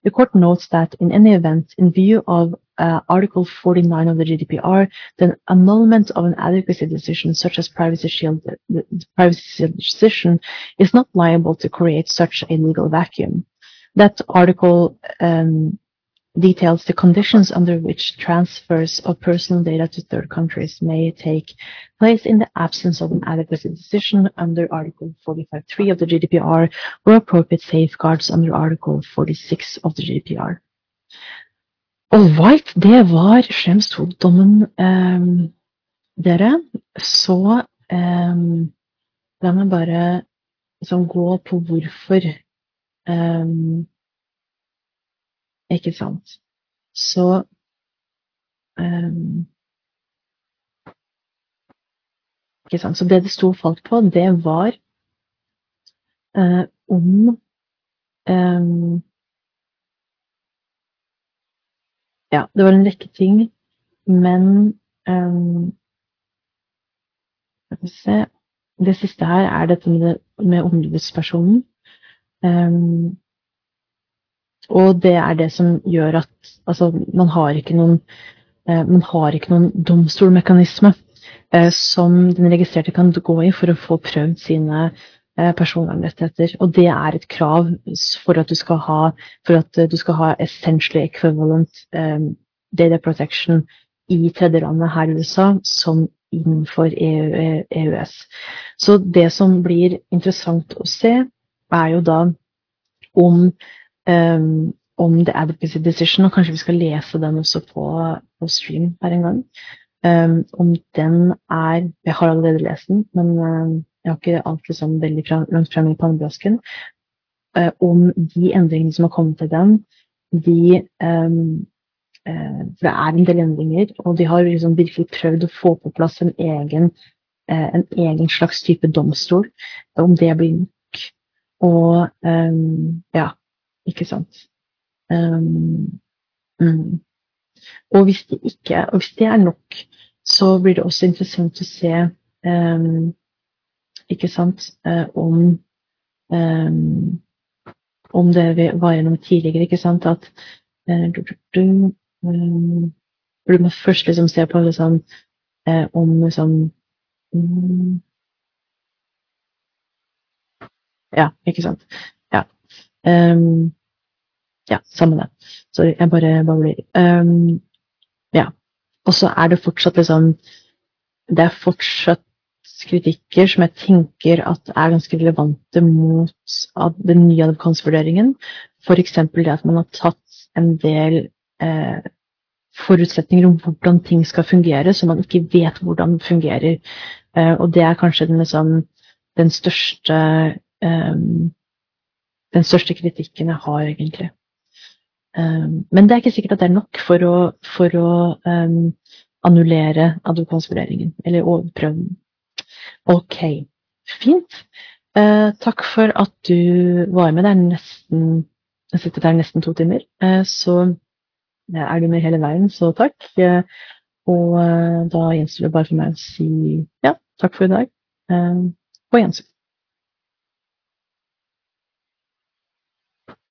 The court notes that in any event, in view of uh, Article 49 of the GDPR, the annulment of an adequacy decision, such as privacy shield, the privacy shield decision, is not liable to create such a legal vacuum. That article um, details the conditions under which transfers of personal data to third countries may take place in the absence of an adequacy decision under Article 45.3 of the GDPR or appropriate safeguards under Article 46 of the GDPR. All right, det var Schrems dommen eh, dere. Så eh, la meg bare liksom, gå på hvorfor Eh, Ikke sant. Så um, Ikke sant. Så det det sto og falt på, det var uh, om um, Ja, det var en rekke ting, men um, Skal vi se Det siste her er dette med, med ombudspersonen. Um, og det er det som gjør at altså, man har ikke noen eh, man har ikke noen domstolmekanisme eh, som den registrerte kan gå i for å få prøvd sine personvernrettigheter. Og det er et krav for at du skal ha, for at du skal ha essentially equivalent um, data protection i tredjelandet her i USA som innenfor EU, EØS. Så det som blir interessant å se, er jo da om um, om The Advocacy Decision, og kanskje vi skal lese den også på, på stream her en gang. Um, om den er Jeg har allerede lest den, men uh, jeg har ikke alt liksom veldig fra, langt frem i pannebrasken. eh, om de endringene som har kommet til dem, de um, uh, For det er en del endringer, og de har liksom virkelig prøvd å få på plass en egen, en egen slags type domstol. Om det blir nok. Og um, ja, ikke sant. Um, mm. Og hvis det ikke, og hvis det er nok, så blir det også interessant å se um, ikke sant, uh, om um, om det vi var gjennom tidligere, ikke sant, at uh, du, du, um, du, må først liksom se på liksom, uh, om liksom um, Ja, ikke sant. Ja. Um, ja, samme det. Sorry, jeg bare babler. Um, ja. Og så er det fortsatt liksom Det er fortsatt kritikker som jeg tenker er ganske relevante mot den nye advokansvurderingen. F.eks. det at man har tatt en del eh, forutsetninger om hvordan ting skal fungere, så man ikke vet hvordan det fungerer. Eh, og det er kanskje den, liksom, den største eh, den største kritikken jeg har, egentlig. Um, men det er ikke sikkert at det er nok for å, for å um, annullere advokatsvurderingen, eller overprøve den. Ok, fint. Eh, takk for at du var med. Det nesten Jeg har sittet her nesten to timer. Eh, så er du med hele veien, så takk. Eh, og da gjenstår det bare for meg å si ja, takk for i dag. på gjensyn.